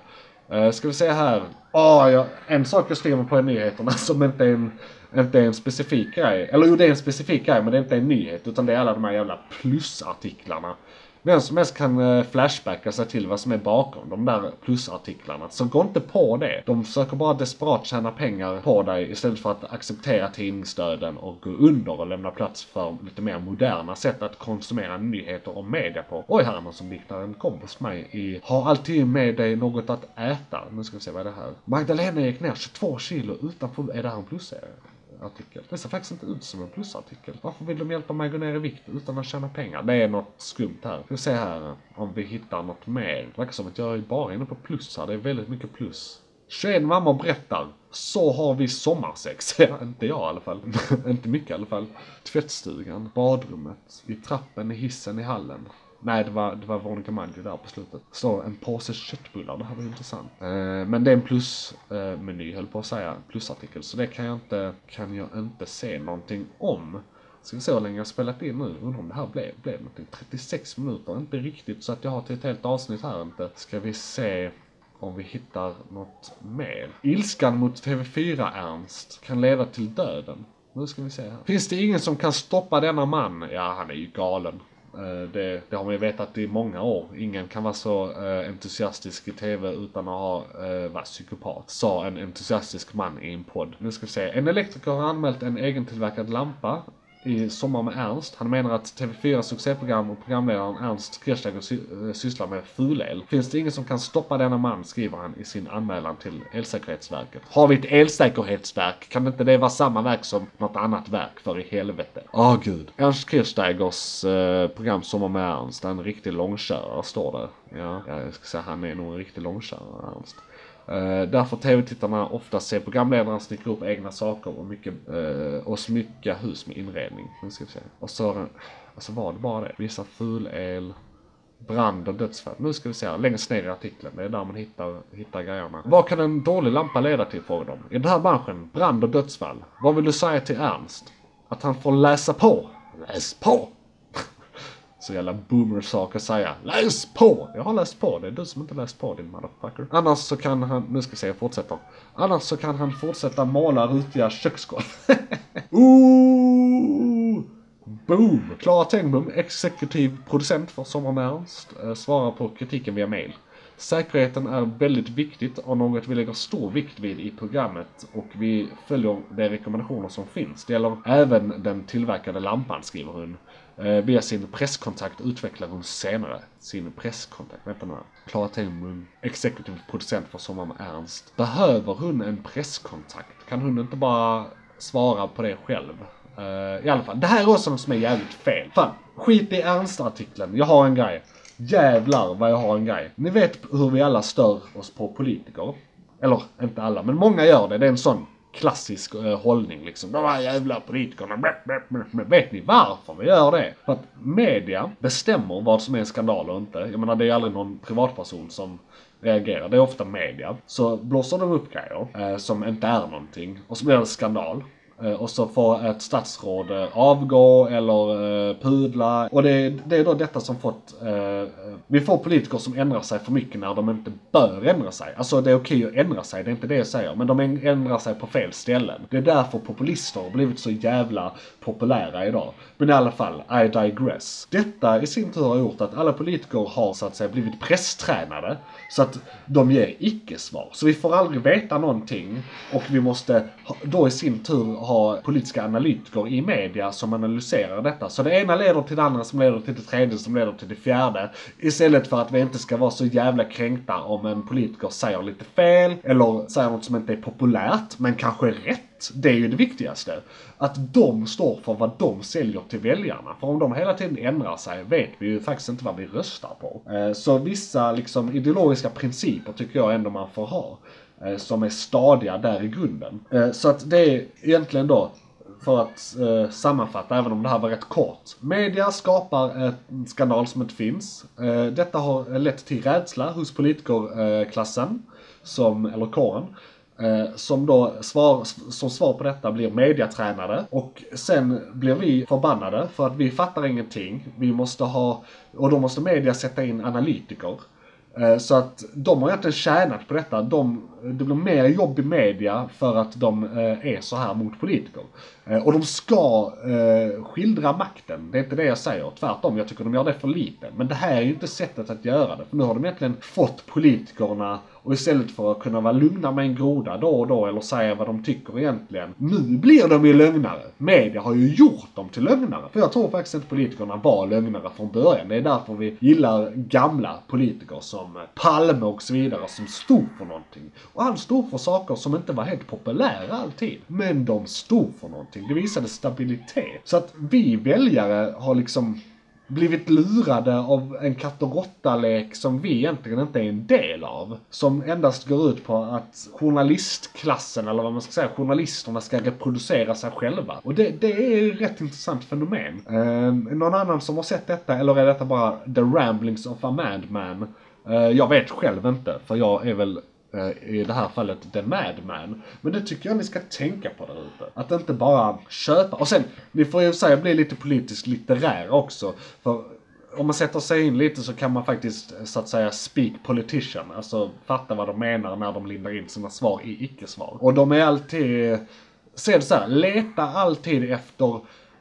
Eh, ska vi se här. Oh, ja, en sak jag skriver på i nyheterna [laughs] som inte är en inte är en specifik grej. Eller jo, det är en specifik grej, men det är inte en nyhet. Utan det är alla de här jävla plusartiklarna. Vem som helst kan eh, flashbacka sig till vad som är bakom de där plusartiklarna. Så gå inte på det. De försöker bara desperat tjäna pengar på dig istället för att acceptera tidningsdöden och gå under och lämna plats för lite mer moderna sätt att konsumera nyheter och media på. Oj, här är någon som liknar en kompis med mig i Har alltid med dig något att äta. Nu ska vi se vad är det här. Magdalena gick ner 22 kilo utanför... Är det här en plusserie? Artikel. Det ser faktiskt inte ut som en plusartikel. Varför vill de hjälpa mig gå ner i vikt utan att tjäna pengar? Det är något skumt här. Ska vi se här om vi hittar något mer. Det verkar som att jag är bara inne på plus här. Det är väldigt mycket plus. 21 mammor berättar. Så har vi sommarsex. [laughs] inte jag i alla fall. [laughs] inte mycket i alla fall. Tvättstugan, badrummet, i trappen, i hissen, i hallen. Nej, det var, det var Veronica Maggio där på slutet. Står en påse köttbullar, det här var intressant. Eh, men det är en plusmeny, eh, höll på att säga, plusartikel. Så det kan jag inte, kan jag inte se någonting om. Ska vi se hur länge jag spelat in nu. Undrar om det här blev, blev någonting. 36 minuter, inte riktigt så att jag har till ett helt avsnitt här inte. Ska vi se om vi hittar något mer. Ilskan mot TV4 Ernst kan leda till döden. Nu ska vi se här. Finns det ingen som kan stoppa denna man? Ja, han är ju galen. Eh, det, det har man ju vetat i många år. Ingen kan vara så eh, entusiastisk i TV utan att ha, eh, vara psykopat. Sa en entusiastisk man i en podd. Nu ska vi se. En elektriker har anmält en egentillverkad lampa i Sommar med Ernst. Han menar att TV4 succéprogram och programledaren Ernst Kirchsteiger sy eh, sysslar med fulel. Finns det ingen som kan stoppa denna man, skriver han i sin anmälan till Elsäkerhetsverket. Har vi ett elsäkerhetsverk? Kan inte det vara samma verk som något annat verk, för i helvete? Åh gud. Ernst Kirchsteigers eh, program Sommar med Ernst, en riktig långkörare står det. Ja, jag ska säga han är nog en riktig långkörare, Ernst. Uh, därför tv-tittarna ofta ser programledaren snickra upp egna saker och, mycket, uh, och smycka hus med inredning. Nu ska vi se. Och så alltså var det bara det. Vissa fulel, brand och dödsfall. Nu ska vi se här, längst ner i artikeln. Det är där man hittar, hittar grejerna. Vad kan en dålig lampa leda till, frågar de. I den här branschen, brand och dödsfall. Vad vill du säga till Ernst? Att han får läsa på? Läs på! Så jävla boomer sak att säga. Läs på! Jag har läst på. Det är du som inte läst på din motherfucker. Annars så kan han, nu ska vi se, jag fortsätter. Annars så kan han fortsätta måla rutiga köksgolv. [laughs] Ooh! Boom! Klara Tengbom, exekutiv producent för Sommar med Ernst, eh, svarar på kritiken via mail. Säkerheten är väldigt viktigt och något vi lägger stor vikt vid i programmet och vi följer de rekommendationer som finns. Det gäller även den tillverkade lampan, skriver hon. Eh, via sin presskontakt utvecklar hon senare sin presskontakt. Vänta nu. Klara Tengbom, exekutiv producent för Sommar med Ernst. Behöver hon en presskontakt? Kan hon inte bara svara på det själv? Eh, I alla fall, det här är också något som är jävligt fel. Fan, skit i Ernst-artikeln. Jag har en grej. Jävlar vad jag har en grej. Ni vet hur vi alla stör oss på politiker. Eller inte alla, men många gör det. Det är en sån klassisk eh, hållning liksom. De här jävla politikerna. men. Vet ni varför vi gör det? För att media bestämmer vad som är en skandal och inte. Jag menar det är aldrig någon privatperson som reagerar. Det är ofta media. Så blåser de upp grejer eh, som inte är någonting och så blir det skandal. Eh, och så får ett statsråd eh, avgå eller eh, pudla. Och det, är- det är då detta som fått... Eh, vi får politiker som ändrar sig för mycket när de inte bör ändra sig. Alltså det är okej att ändra sig, det är inte det jag säger. Men de ändrar sig på fel ställen. Det är därför populister har blivit så jävla populära idag. Men i alla fall, I digress. Detta i sin tur har gjort att alla politiker har så att säga blivit presstränade. Så att de ger icke-svar. Så vi får aldrig veta någonting. Och vi måste då i sin tur ha politiska analytiker i media som analyserar detta. Så det ena leder till det andra som leder till det tredje som leder till det fjärde. Istället för att vi inte ska vara så jävla kränkta om en politiker säger lite fel eller säger något som inte är populärt men kanske är rätt. Det är ju det viktigaste. Att de står för vad de säljer till väljarna. För om de hela tiden ändrar sig vet vi ju faktiskt inte vad vi röstar på. Eh, så vissa liksom ideologiska principer tycker jag ändå man får ha eh, Som är stadiga där i grunden. Eh, Så att det är egentligen då för att eh, sammanfatta, även om det här var rätt kort. Media skapar en skandal som inte finns. Eh, detta har lett till rädsla hos politikerklassen, som, eller kåren. Eh, som då svar, som svar på detta blir mediatränade och sen blir vi förbannade för att vi fattar ingenting. Vi måste ha, och då måste media sätta in analytiker. Eh, så att de har egentligen tjänat på detta. De, det blir mer jobb i media för att de eh, är så här mot politiker. Eh, och de ska skildra makten. Det är inte det jag säger. Tvärtom, jag tycker de gör det för lite. Men det här är ju inte sättet att göra det. För nu har de egentligen fått politikerna och istället för att kunna vara lugna med en groda då och då eller säga vad de tycker egentligen. Nu blir de ju lögnare. Media har ju gjort dem till lögnare. För jag tror faktiskt inte politikerna var lögnare från början. Det är därför vi gillar gamla politiker som Palme och så vidare som stod för någonting. Och han stod för saker som inte var helt populära alltid. Men de stod för någonting. Det visade stabilitet. Så att vi väljare har liksom blivit lurade av en katt och råtta-lek som vi egentligen inte är en del av. Som endast går ut på att journalistklassen, eller vad man ska säga, journalisterna ska reproducera sig själva. Och det, det är ett rätt intressant fenomen. Eh, någon annan som har sett detta, eller är detta bara the ramblings of a madman? Eh, jag vet själv inte, för jag är väl Eh, i det här fallet The Madman. Men det tycker jag ni ska tänka på där ute. Att inte bara köpa. Och sen, ni får ju säga bli lite politiskt litterär också. För om man sätter sig in lite så kan man faktiskt eh, så att säga speak politician. Alltså fatta vad de menar när de lindar in sina svar i icke-svar. Och de är alltid, eh, se det så här, leta alltid efter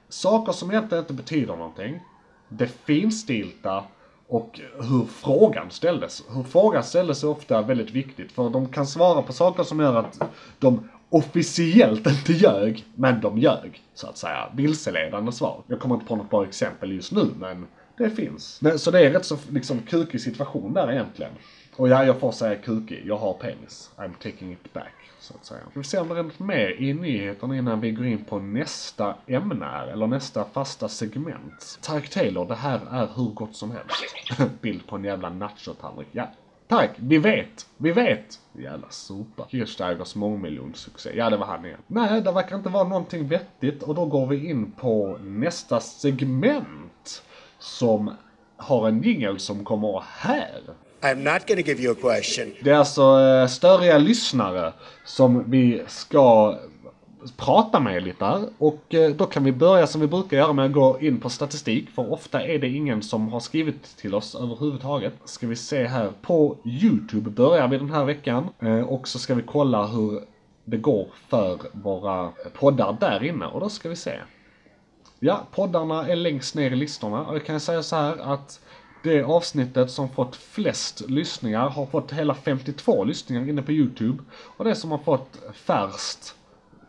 saker som egentligen inte betyder någonting. Det finstilta och hur frågan ställdes. Hur frågan ställdes är ofta väldigt viktigt för de kan svara på saker som gör att de officiellt inte ljög, men de ljög. Så att säga. Vilseledande svar. Jag kommer inte på något bra exempel just nu, men det finns. Men, så det är rätt så liksom kukig situation där egentligen. Och ja, jag får säga kukig. Jag har penis. I'm taking it back. Så att säga. Ska vi se om det är något mer i nyheterna innan vi går in på nästa ämne här, eller nästa fasta segment. Tack Taylor, det här är hur gott som helst. [laughs] Bild på en jävla nachotallrik. Ja, tack. Vi vet. Vi vet. Jävla sopa. Kirchsteigers mångmiljonsuccé. Ja, det var han igen. Nej, det verkar inte vara någonting vettigt och då går vi in på nästa segment. Som har en jingel som kommer här. I'm not gonna give you a question. Det är alltså eh, störiga lyssnare som vi ska prata med lite här. Och eh, då kan vi börja som vi brukar göra med att gå in på statistik. För ofta är det ingen som har skrivit till oss överhuvudtaget. Ska vi se här. På YouTube börjar vi den här veckan. Eh, och så ska vi kolla hur det går för våra poddar där inne. Och då ska vi se. Ja, poddarna är längst ner i listorna och jag kan säga så här att det avsnittet som fått flest lyssningar har fått hela 52 lyssningar inne på YouTube. Och det som har fått färst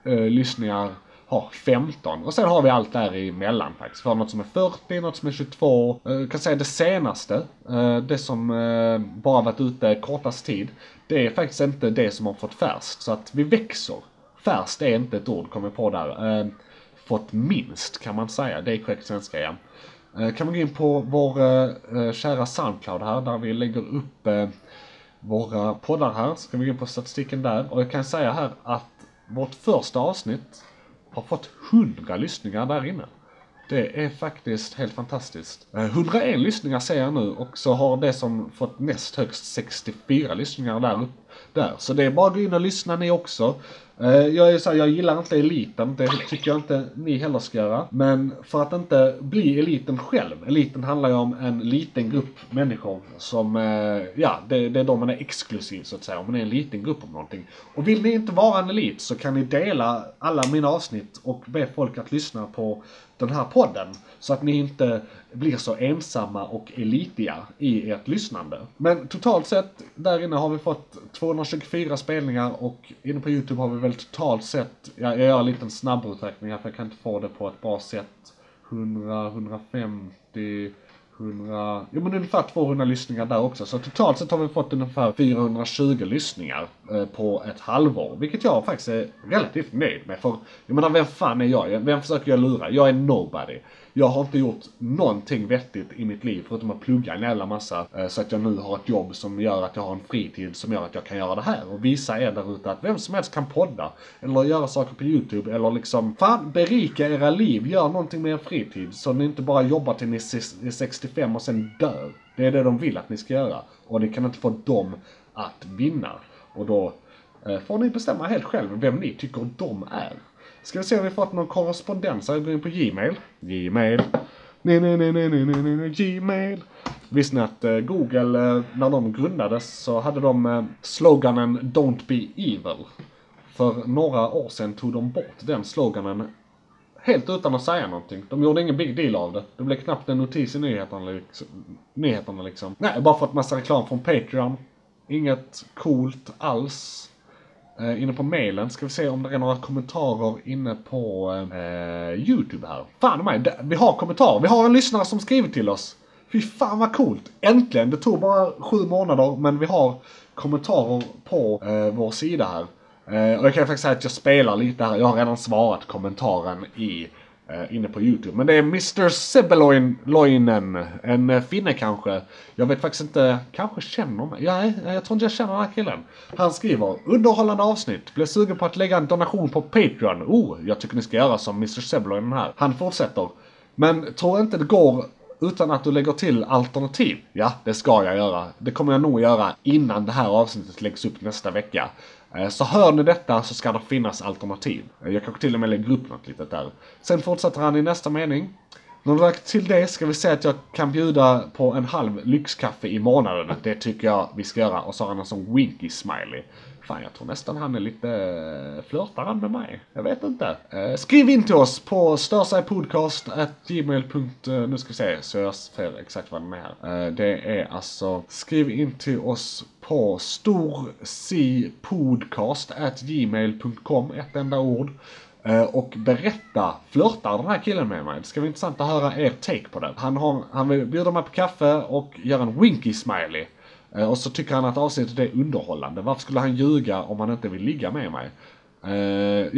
eh, lyssningar har 15. Och sen har vi allt däremellan faktiskt. Vi har något som är 40, något som är 22. Eh, Jag kan säga det senaste, eh, det som eh, bara varit ute kortast tid. Det är faktiskt inte det som har fått färst. Så att vi växer. Färst är inte ett ord, kommer jag på där. Eh, fått minst kan man säga. Det är korrekt svenska ja. Eh, kan man gå in på vår eh, eh, kära Soundcloud här där vi lägger upp våra poddar här. Så kan vi gå in på statistiken där. Och jag kan säga här att vårt första avsnitt har fått 100 lyssningar där inne. Det är faktiskt helt fantastiskt. 101 lyssningar ser jag nu och så har det som fått näst högst 64 lyssningar där upp. Där. Så det är bara att gå in och lyssna ni också. Eh, jag är så här, jag gillar inte eliten, det tycker jag inte ni heller ska göra. Men för att inte bli eliten själv, eliten handlar ju om en liten grupp människor som, eh, ja, det, det är då man är exklusiv så att säga, om man är en liten grupp om någonting. Och vill ni inte vara en elit så kan ni dela alla mina avsnitt och be folk att lyssna på den här podden. Så att ni inte blir så ensamma och elitiga i ert lyssnande. Men totalt sett, där inne har vi fått 224 spelningar och inne på YouTube har vi väl totalt sett, jag gör en liten snabbuträkning här för jag kan inte få det på ett bra sätt. 100, 150, 100, jo men ungefär 200 lyssningar där också. Så totalt sett har vi fått ungefär 420 lyssningar eh, på ett halvår. Vilket jag faktiskt är relativt nöjd med. För jag menar vem fan är jag? Vem försöker jag lura? Jag är nobody. Jag har inte gjort någonting vettigt i mitt liv förutom att plugga en jävla massa. Eh, så att jag nu har ett jobb som gör att jag har en fritid som gör att jag kan göra det här. Och visa er där ute att vem som helst kan podda. Eller göra saker på YouTube. Eller liksom, fan berika era liv. Gör någonting med er fritid. Så ni inte bara jobbar till ni är 65 och sen dör. Det är det de vill att ni ska göra. Och ni kan inte få dem att vinna. Och då eh, får ni bestämma helt själv vem ni tycker de är. Ska vi se om vi fått någon korrespondens. Jag går in på Gmail. Gmail. Nej, nej, nej, nej, nej, nej, nej, nej, Gmail. Visste ni att eh, Google, eh, när de grundades, så hade de eh, sloganen Don't be evil. För några år sedan tog de bort den sloganen helt utan att säga någonting. De gjorde ingen big deal av det. Det blev knappt en notis i nyheterna liksom. Nyheterna liksom. Nej, bara fått massa reklam från Patreon. Inget coolt alls. Eh, inne på mailen ska vi se om det är några kommentarer inne på eh, eh YouTube här. Fan mig, vi har kommentarer. Vi har en lyssnare som skrivit till oss. Fy fan vad coolt! Äntligen! Det tog bara sju månader men vi har kommentarer på eh, vår sida här. Eh, och jag kan faktiskt säga att jag spelar lite här. Jag har redan svarat kommentaren i eh, Eh, inne på YouTube. Men det är Mr. Sebeloinen, en eh, finne kanske. Jag vet faktiskt inte, kanske känner mig. Nej, jag tror inte jag känner den här killen. Han skriver, underhållande avsnitt. Blev sugen på att lägga en donation på Patreon. Oh, jag tycker ni ska göra som Mr. Sebeloinen här. Han fortsätter. Men tror inte det går utan att du lägger till alternativ. Ja, det ska jag göra. Det kommer jag nog göra innan det här avsnittet läggs upp nästa vecka. Eh, så hör ni detta så ska det finnas alternativ. Eh, jag kanske till och med lägger upp något litet där. Sen fortsätter han i nästa mening. När du lagt till det ska vi säga att jag kan bjuda på en halv lyxkaffe i månaden. Det tycker jag vi ska göra. Och så har han en sån winky smiley. Fan, jag tror nästan han är lite... Eh, flörtar han med mig? Jag vet inte. Eh, skriv in till oss på störsajpodcast.gmail. Eh, nu ska vi se så jag ser exakt vad den är här. Eh, det är alltså... Skriv in till oss på storsipodcast.gmail.com. Ett enda ord. Eh, och berätta, flörtar den här killen med mig? Det ska bli intressant att höra er take på det. Han, har, han vill bjuda mig på kaffe och göra en winky smiley. Eh, och så tycker han att avsnittet är underhållande. Varför skulle han ljuga om han inte vill ligga med mig? Uh,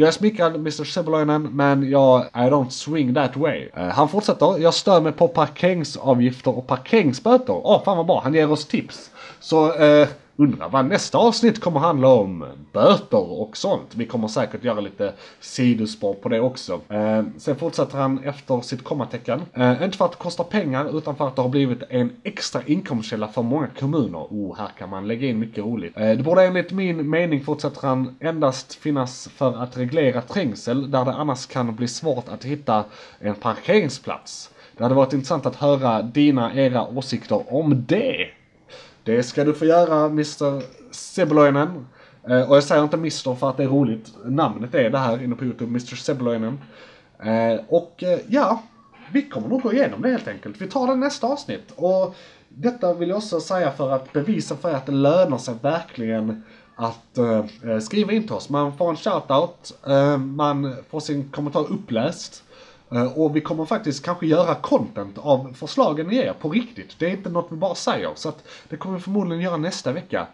jag är smickrad Mr. Seboloinen men jag I don't swing that way. Uh, han fortsätter. Jag stör mig på parkeringsavgifter och parkeringsböter. Åh fan vad bra, han ger oss tips. Så uh, undrar vad nästa avsnitt kommer handla om. Böter och sånt. Vi kommer säkert göra lite sidospår på det också. Eh, sen fortsätter han efter sitt kommatecken. Eh, inte för att det kostar pengar utan för att det har blivit en extra inkomstkälla för många kommuner. Oh, här kan man lägga in mycket roligt. Eh, det borde enligt min mening, fortsätter han, endast finnas för att reglera trängsel där det annars kan bli svårt att hitta en parkeringsplats. Det hade varit intressant att höra dina, era åsikter om det. Det ska du få göra Mr. Seboloinen. Eh, och jag säger inte Mr för att det är roligt. Namnet är det här inne på Youtube, Mr. Seboloinen. Eh, och eh, ja, vi kommer nog gå igenom det helt enkelt. Vi tar det nästa avsnitt. Och detta vill jag också säga för att bevisa för er att det lönar sig verkligen att eh, eh skriva in till oss. Man får en shoutout, eh, man får sin kommentar uppläst. Eh, och vi kommer faktiskt kanske göra content av förslagen ni ger på riktigt. Det är inte något vi bara säger. Så att det kommer vi förmodligen göra nästa vecka.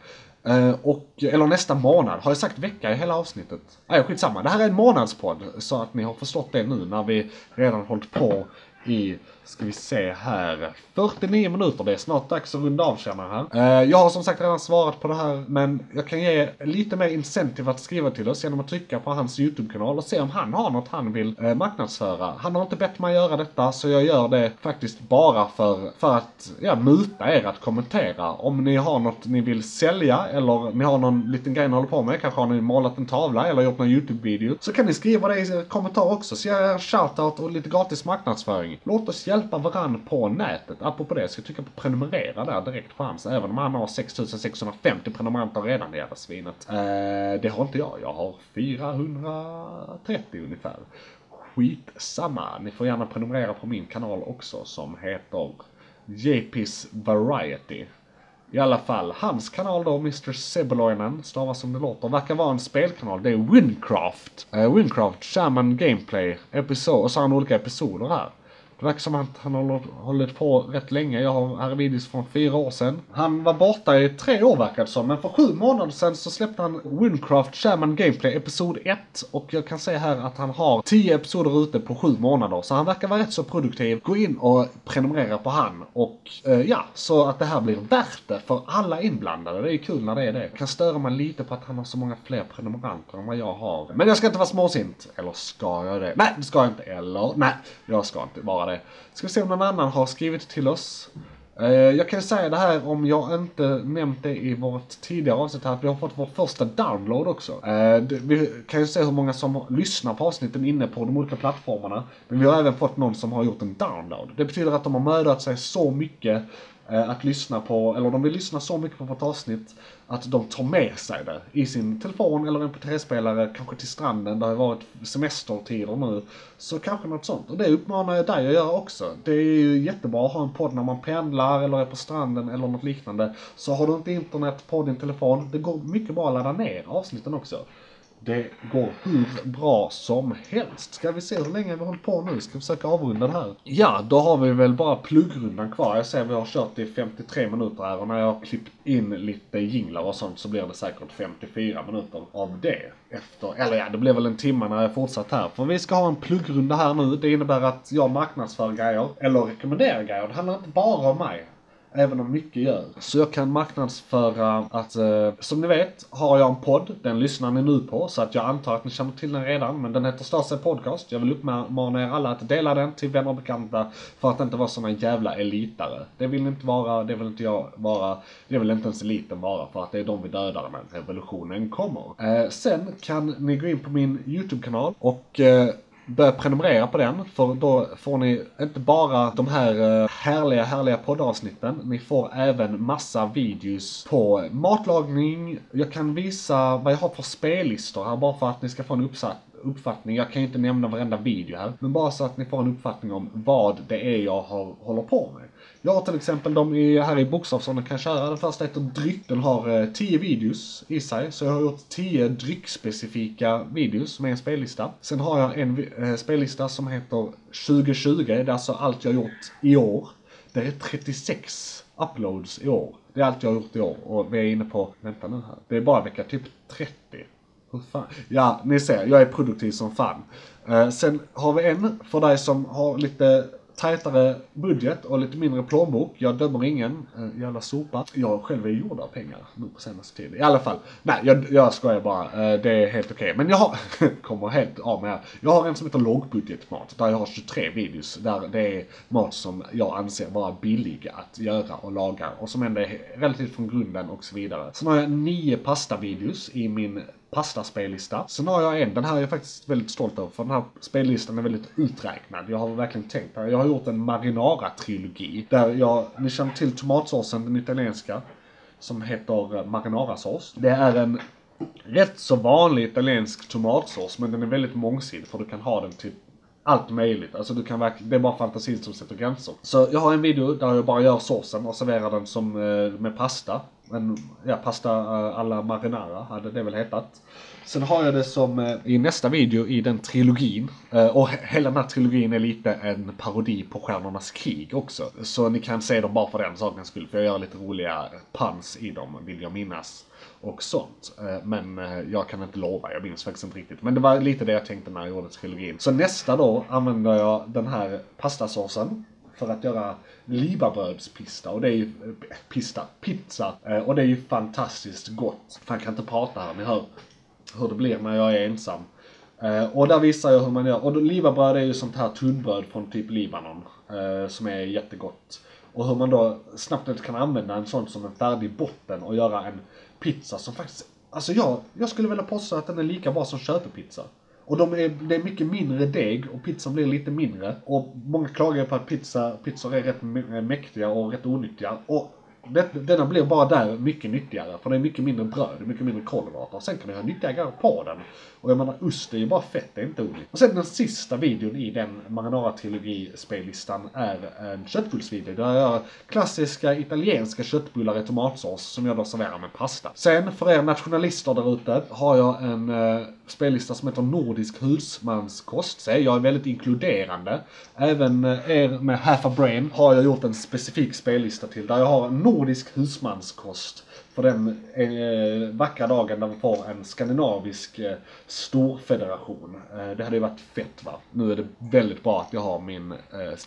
Eh, och, eller nästa månad. Har jag sagt vecka i hela avsnittet? Nej, skitsamma. Det här är en månadspodd. Så att ni har förstått det nu när vi redan hållit på i, ska vi se här, 49 minuter. Det är snart dags att runda av känner jag här. Eh, jag har som sagt redan svarat på det här, men jag kan ge lite mer incentive att skriva till oss genom att trycka på hans YouTube-kanal och se om han har något han vill eh, marknadsföra. Han har inte bett mig göra detta, så jag gör det faktiskt bara för, för att ja, muta er att kommentera. Om ni har något ni vill sälja eller ni har någon liten grej ni håller på med, kanske har ni målat en tavla eller gjort någon YouTube-video, så kan ni skriva det i kommentar också, så jag gör en shoutout och lite gratis marknadsföring. Låt oss hjälpa hjälpa varann på nätet. Apropå det, ska jag trycka på prenumerera där direkt på hans, även om han har 6650 prenumeranter redan, det jävla svinet. Eh, det har inte jag, jag har 430 ungefär. Skitsamma, ni får gärna prenumerera på min kanal också som heter JP's Variety. I alla fall, hans kanal då, Mr. Seboloinen, stavas som det låter, verkar vara en spelkanal. Det är Wincraft. Uh, eh, Wincraft, Shaman Gameplay, episod, och så har han olika episoder här. Det verkar som att han har hållit på rätt länge. Jag har Arvidis från fyra år sedan. Han var borta i tre år verkar det som, men för sju månader sedan så släppte han Windcraft Shaman Gameplay Episod 1. Och jag kan säga här att han har tio episoder ute på sju månader. Så han verkar vara rätt så produktiv. Gå in och prenumerera på han. Och eh, ja, så att det här blir värt det för alla inblandade. Det är kul när det är det. Kan störa mig lite på att han har så många fler prenumeranter än vad jag har. Men jag ska inte vara småsint. Eller ska jag det? Nej, det ska jag inte. Eller nej, jag ska inte vara det. Ska vi se om någon annan har skrivit till oss. Eh, jag kan säga det här om jag inte nämnt det i vårt tidigare avsnitt här, att vi har fått vår första download också. Eh, vi kan ju se hur många som lyssnar på avsnitten inne på de olika plattformarna. Men vi har även fått någon som har gjort en download. Det betyder att de har mödat sig så mycket eh, att lyssna på, eller de vill lyssna så mycket på vårt avsnitt att de tar med sig det i sin telefon eller mp3-spelare, kanske till stranden, det har ju varit semestertider nu. Så kanske något sånt. Och det uppmanar jag dig att göra också. Det är ju jättebra att ha en podd när man pendlar eller är på stranden eller något liknande. Så har du inte internet på din telefon, det går mycket bra att ladda ner avsnitten också. Det går hur bra som helst. Ska vi se hur länge vi håller hållit på nu? Ska vi försöka avrunda det här? Ja, då har vi väl bara pluggrundan kvar. Jag ser vi har kört i 53 minuter här och när jag har klippt in lite jinglar och sånt så blir det säkert 54 minuter av det. Efter, eller ja, det blir väl en timme när jag fortsatt här. För vi ska ha en pluggrunda här nu. Det innebär att jag marknadsför grejer, eller rekommenderar grejer. Det handlar inte bara om mig. Även om mycket gör. Så jag kan marknadsföra att, eh, som ni vet, har jag en podd. Den lyssnar ni nu på, så att jag antar att ni känner till den redan. Men den heter Stasi Podcast. Jag vill uppmana er alla att dela den till vänner och bekanta. För att inte vara såna jävla elitare. Det vill ni inte vara, det vill inte jag vara. Det vill inte ens eliten vara. För att det är de vi dödar när revolutionen kommer. Eh, sen kan ni gå in på min YouTube-kanal och eh, Börja prenumerera på den, för då får ni inte bara de här eh, härliga, härliga poddavsnitten. Ni får även massa videos på matlagning. Jag kan visa vad jag har för spellistor här, bara för att ni ska få en uppsats uppfattning. Jag kan ju inte nämna varenda video här, men bara så att ni får en uppfattning om vad det är jag har, håller på med. Jag har till exempel de i, här i bokstavsordning kan köra. Den första heter dryck. Den har eh, 10 videos i sig. Så jag har gjort 10 dryckspecifika videos med en spellista. Sen har jag en eh, spellista som heter 2020. Det är alltså allt jag gjort i år. Det är 36 uploads i år. Det är allt jag har gjort i år. Och vi är inne på, vänta nu här. Det är bara vecka typ 30. Hur fan? Ja, ni ser, jag är produktiv som fan. Eh, sen har vi en för dig som har lite tajtare budget och lite mindre plånbok. Jag dömer ingen. Eh, jävla sopa. Jag själv är gjord av pengar nu på senaste tiden. I alla fall. Nej, jag, jag skojar bara. Eh, det är helt okej. Men jag har, [laughs] kommer helt av mig här. Jag har en som heter lågbudgetmat. Där jag har 23 videos. Där det är mat som jag anser vara billig att göra och laga. Och som ändå är relativt från grunden och så vidare. Sen har jag nio pastavideos i min pastaspellista. Sen har jag en, den här är jag faktiskt väldigt stolt över för den här spellistan är väldigt uträknad. Jag har verkligen tänkt på det. Jag har gjort en marinara-trilogi. Där jag, ni känner till tomatsåsen, den italienska. Som heter eh, marinara-sås. Det är en rätt så vanlig italiensk tomatsås men den är väldigt mångsidig för du kan ha den till allt möjligt. Alltså du kan verkligen, det är bara fantasin som sätter gränser. Så jag har en video där jag bara gör såsen och serverar den som eh, med pasta. En, ja, pasta uh, alla marinara hade det väl hetat. Sen har jag det som eh, i nästa video i den trilogin. Eh, och he- hela den här trilogin är lite en parodi på Stjärnornas krig också. Så ni kan se dem bara för den sakens skull. För jag gör lite roliga puns i dem, vill jag minnas. Och sånt. Eh, Men eh, jag kan inte lova, jag minns faktiskt inte riktigt. Men det var lite det jag tänkte när jag gjorde trilogin. Så nästa då använder jag den här pastasåsen för att göra libabrödspista och det är ju pista, pizza eh, och det är ju fantastiskt gott. Fan jag kan inte prata här, ni hör hur det blir när jag är ensam. Eh, och där visar jag hur man gör. Och libabröd är ju sånt här tunnbröd från typ Libanon. Eh, som är jättegott. Och hur man då snabbt kan använda en sån som en färdig botten och göra en pizza som faktiskt... Alltså jag, jag skulle vilja påstå att den är lika bra som köpepizza. Och de är, det är mycket mindre deg och pizzan blir lite mindre. Och många klagar på att pizza, pizzor är rätt mäktiga och rätt onyttiga. Och det, denna blir bara där mycket nyttigare. För det är mycket mindre bröd, mycket mindre kolhydrater. Sen kan du ha nyttiga grejer på den. Och jag menar ost är ju bara fett, det är inte odligt. Och sen den sista videon i den Marinara trilogi spellistan är en köttbullsvideo. Där jag gör klassiska italienska köttbullar i tomatsås som jag då serverar med pasta. Sen för er nationalister där ute har jag en eh, spellista som heter Nordisk husmanskost. Så jag är väldigt inkluderande. Även eh, er med half a brain har jag gjort en specifik spellista till där jag har nordisk husmanskost. För den eh, vackra dagen där vi får en skandinavisk eh, storfederation. Eh, det hade ju varit fett va. Nu är det väldigt bra att jag har min eh,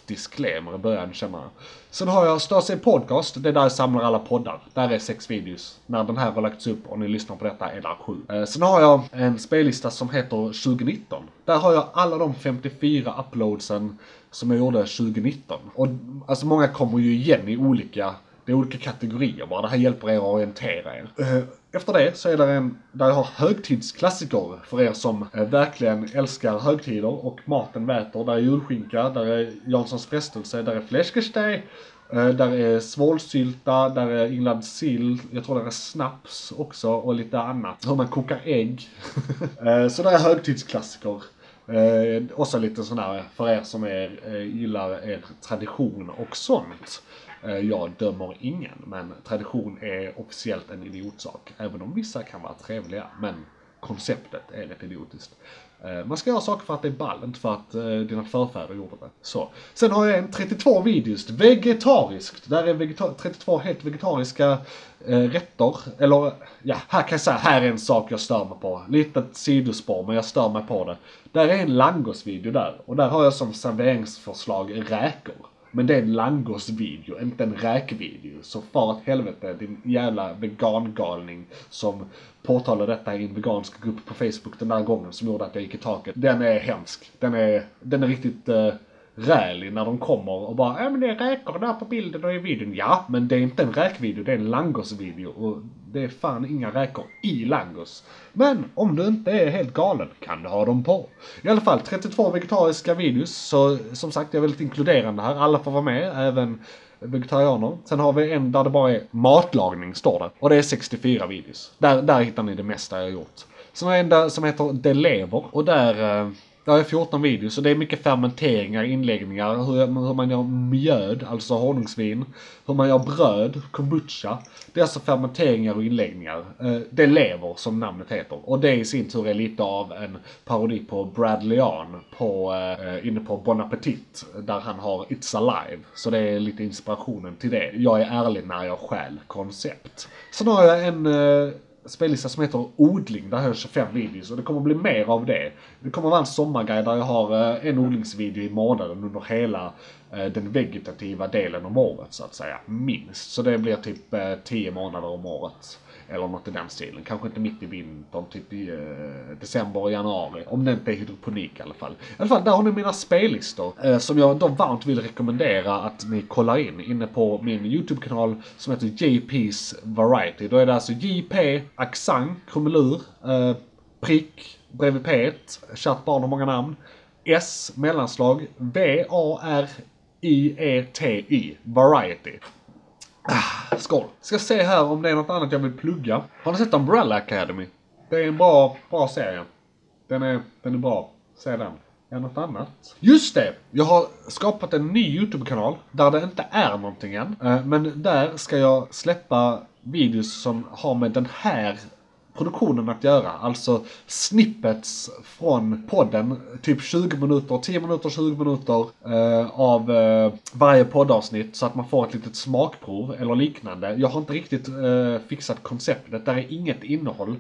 disclaimer i början känner jag. Sen har jag Störse Podcast, det är där jag samlar alla poddar. Där är sex videos. När den här har lagts upp och ni lyssnar på detta är där sju. Eh, sen har jag en spellista som heter 2019. Där har jag alla de 54 uploadsen som jag gjorde 2019. Och alltså många kommer ju igen i olika det är olika kategorier bara. Det här hjälper er att orientera er. Eh, efter det så är det en där jag har högtidsklassiker för er som eh, verkligen älskar högtider och maten väter. Där är julskinka, där är Janssons frestelse, där är fläskesteg. Eh, där är svålsylta, där är inlagd sill, jag tror där är snaps också och lite annat. Hur man kokar ägg. [laughs] Så där är högtidsklassiker. Eh, också lite sån här för er som är, eh, gillar er tradition och sånt. Eh, jag dömer ingen, men tradition är officiellt en idiotsak. Även om vissa kan vara trevliga, men konceptet är rätt idiotiskt. Eh, man ska göra saker för att det är ball, inte för att eh, dina förfäder gjorde det. Så. Sen har jag en 32 videos, vegetariskt. Där är vegeta- 32 helt vegetariska eh, rätter. Eller, ja, här kan jag säga, här är en sak jag stör mig på. Litet sidospår, men jag stör mig på det. Där är en langosvideo där. Och där har jag som serveringsförslag räkor. Men det är en langosvideo, inte en räkvideo. Så far åt helvete din jävla vegangalning som påtalade detta i en vegansk grupp på Facebook den där gången som gjorde att jag gick i taket. Den är hemsk. Den är, den är riktigt uh, rälig när de kommer och bara ja men det är räkor där på bilden och i videon. Ja, men det är inte en räkvideo, det är en langosvideo. Och det är fan inga räkor i langos. Men om du inte är helt galen kan du ha dem på. I alla fall 32 vegetariska videos. Så som sagt, jag är väldigt inkluderande här. Alla får vara med, även vegetarianer. Sen har vi en där det bara är matlagning, står det. Och det är 64 videos. Där, där hittar ni det mesta jag har gjort. Sen har jag en där som heter Det lever. Och där... Eh, eh, där har jag 14 videos, så det är mycket fermenteringar, inläggningar, hur, hur man gör mjöd, alltså honungsvin, hur man gör bröd, kombucha. Det är alltså fermenteringar och inläggningar. Eh, det lever som namnet heter. Och det i sin tur är lite av en parodi på Brad Leon på, eh, inne på Bon Appetit, där han har It's Alive. Så det är lite inspirationen till det. Jag är ärlig när jag stjäl koncept. Sen har jag en eh, spellista som heter Odling. Där har jag 25 videos och det kommer bli mer av det. Det kommer vara en sommarguide där jag har eh, en odlingsvideo i månaden under hela eh, den vegetativa delen om året så att säga. Minst. Så det blir typ eh, 10 månader om året. Eller något i den stilen. Kanske inte mitt i vintern, typ i eh, december januari. Om det inte är hydroponik i alla fall. I alla fall, där har ni mina spellistor. Eh, som jag då varmt vill rekommendera att ni kollar in inne på min YouTube-kanal som heter JP's Variety. Då är det alltså JP, accent, krumelur, eh, prick, bredvid P1. kärt barn har många namn. S, mellanslag, V, A, R, I, E, T, I, Variety. Ah, skål! Ska se här om det är något annat jag vill plugga. Har ni sett Umbrella Academy? Det är en bra, bra serie. Den är, den är bra. Se den. Är det något annat? Just det! Jag har skapat en ny YouTube-kanal där det inte är någonting än. Eh, men där ska jag släppa videos som har med den här produktionen att göra. Alltså snippets från podden, typ 20 minuter, 10 minuter, 20 minuter eh, av eh, varje poddavsnitt så att man får ett litet smakprov eller liknande. Jag har inte riktigt eh, fixat konceptet, där är inget innehåll.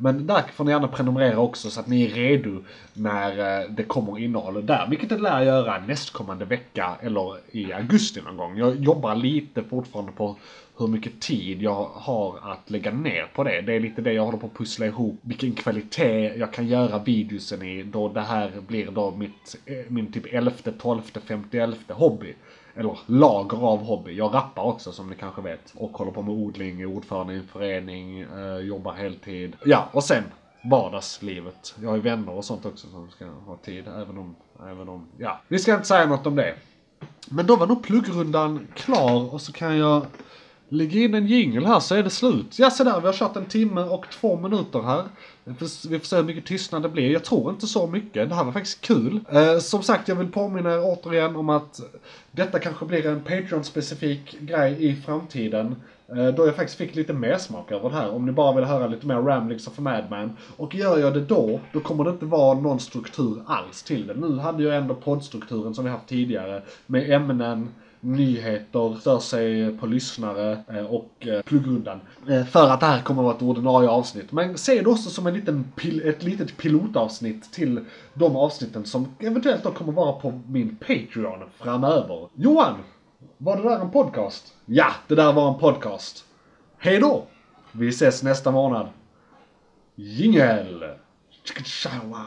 Men där får ni gärna prenumerera också så att ni är redo när eh, det kommer innehåll där. Vilket det lär göra nästkommande vecka eller i augusti någon gång. Jag jobbar lite fortfarande på hur mycket tid jag har att lägga ner på det. Det är lite det jag håller på att pussla ihop. Vilken kvalitet jag kan göra videosen i då det här blir då mitt, eh, min typ 11, 12, 51 hobby. Eller lager av hobby. Jag rappar också som ni kanske vet. Och håller på med odling, är ordförande i en förening, eh, jobbar heltid. Ja, och sen vardagslivet. Jag har ju vänner och sånt också som ska ha tid. Även om, även om, ja. Vi ska inte säga något om det. Men då var nog pluggrundan klar och så kan jag Lägg in en jingel här så är det slut. Ja, se där, vi har kört en timme och två minuter här. Vi får, vi får se hur mycket tystnad det blir. Jag tror inte så mycket. Det här var faktiskt kul. Eh, som sagt, jag vill påminna er återigen om att detta kanske blir en Patreon-specifik grej i framtiden. Eh, då jag faktiskt fick lite mer smak över det här. Om ni bara vill höra lite mer ramblings of a madman. Och gör jag det då, då kommer det inte vara någon struktur alls till det. Nu hade jag ändå poddstrukturen som vi haft tidigare. Med ämnen, nyheter, stör sig på lyssnare eh, och eh, pluggrundan. Eh, för att det här kommer att vara ett ordinarie avsnitt. Men se det också som en liten pil ett litet pilotavsnitt till de avsnitten som eventuellt då kommer vara på min Patreon framöver. Johan! Var det där en podcast? Ja, det där var en podcast. Hej då! Vi ses nästa månad. Jingel! Tjicka-tjawa.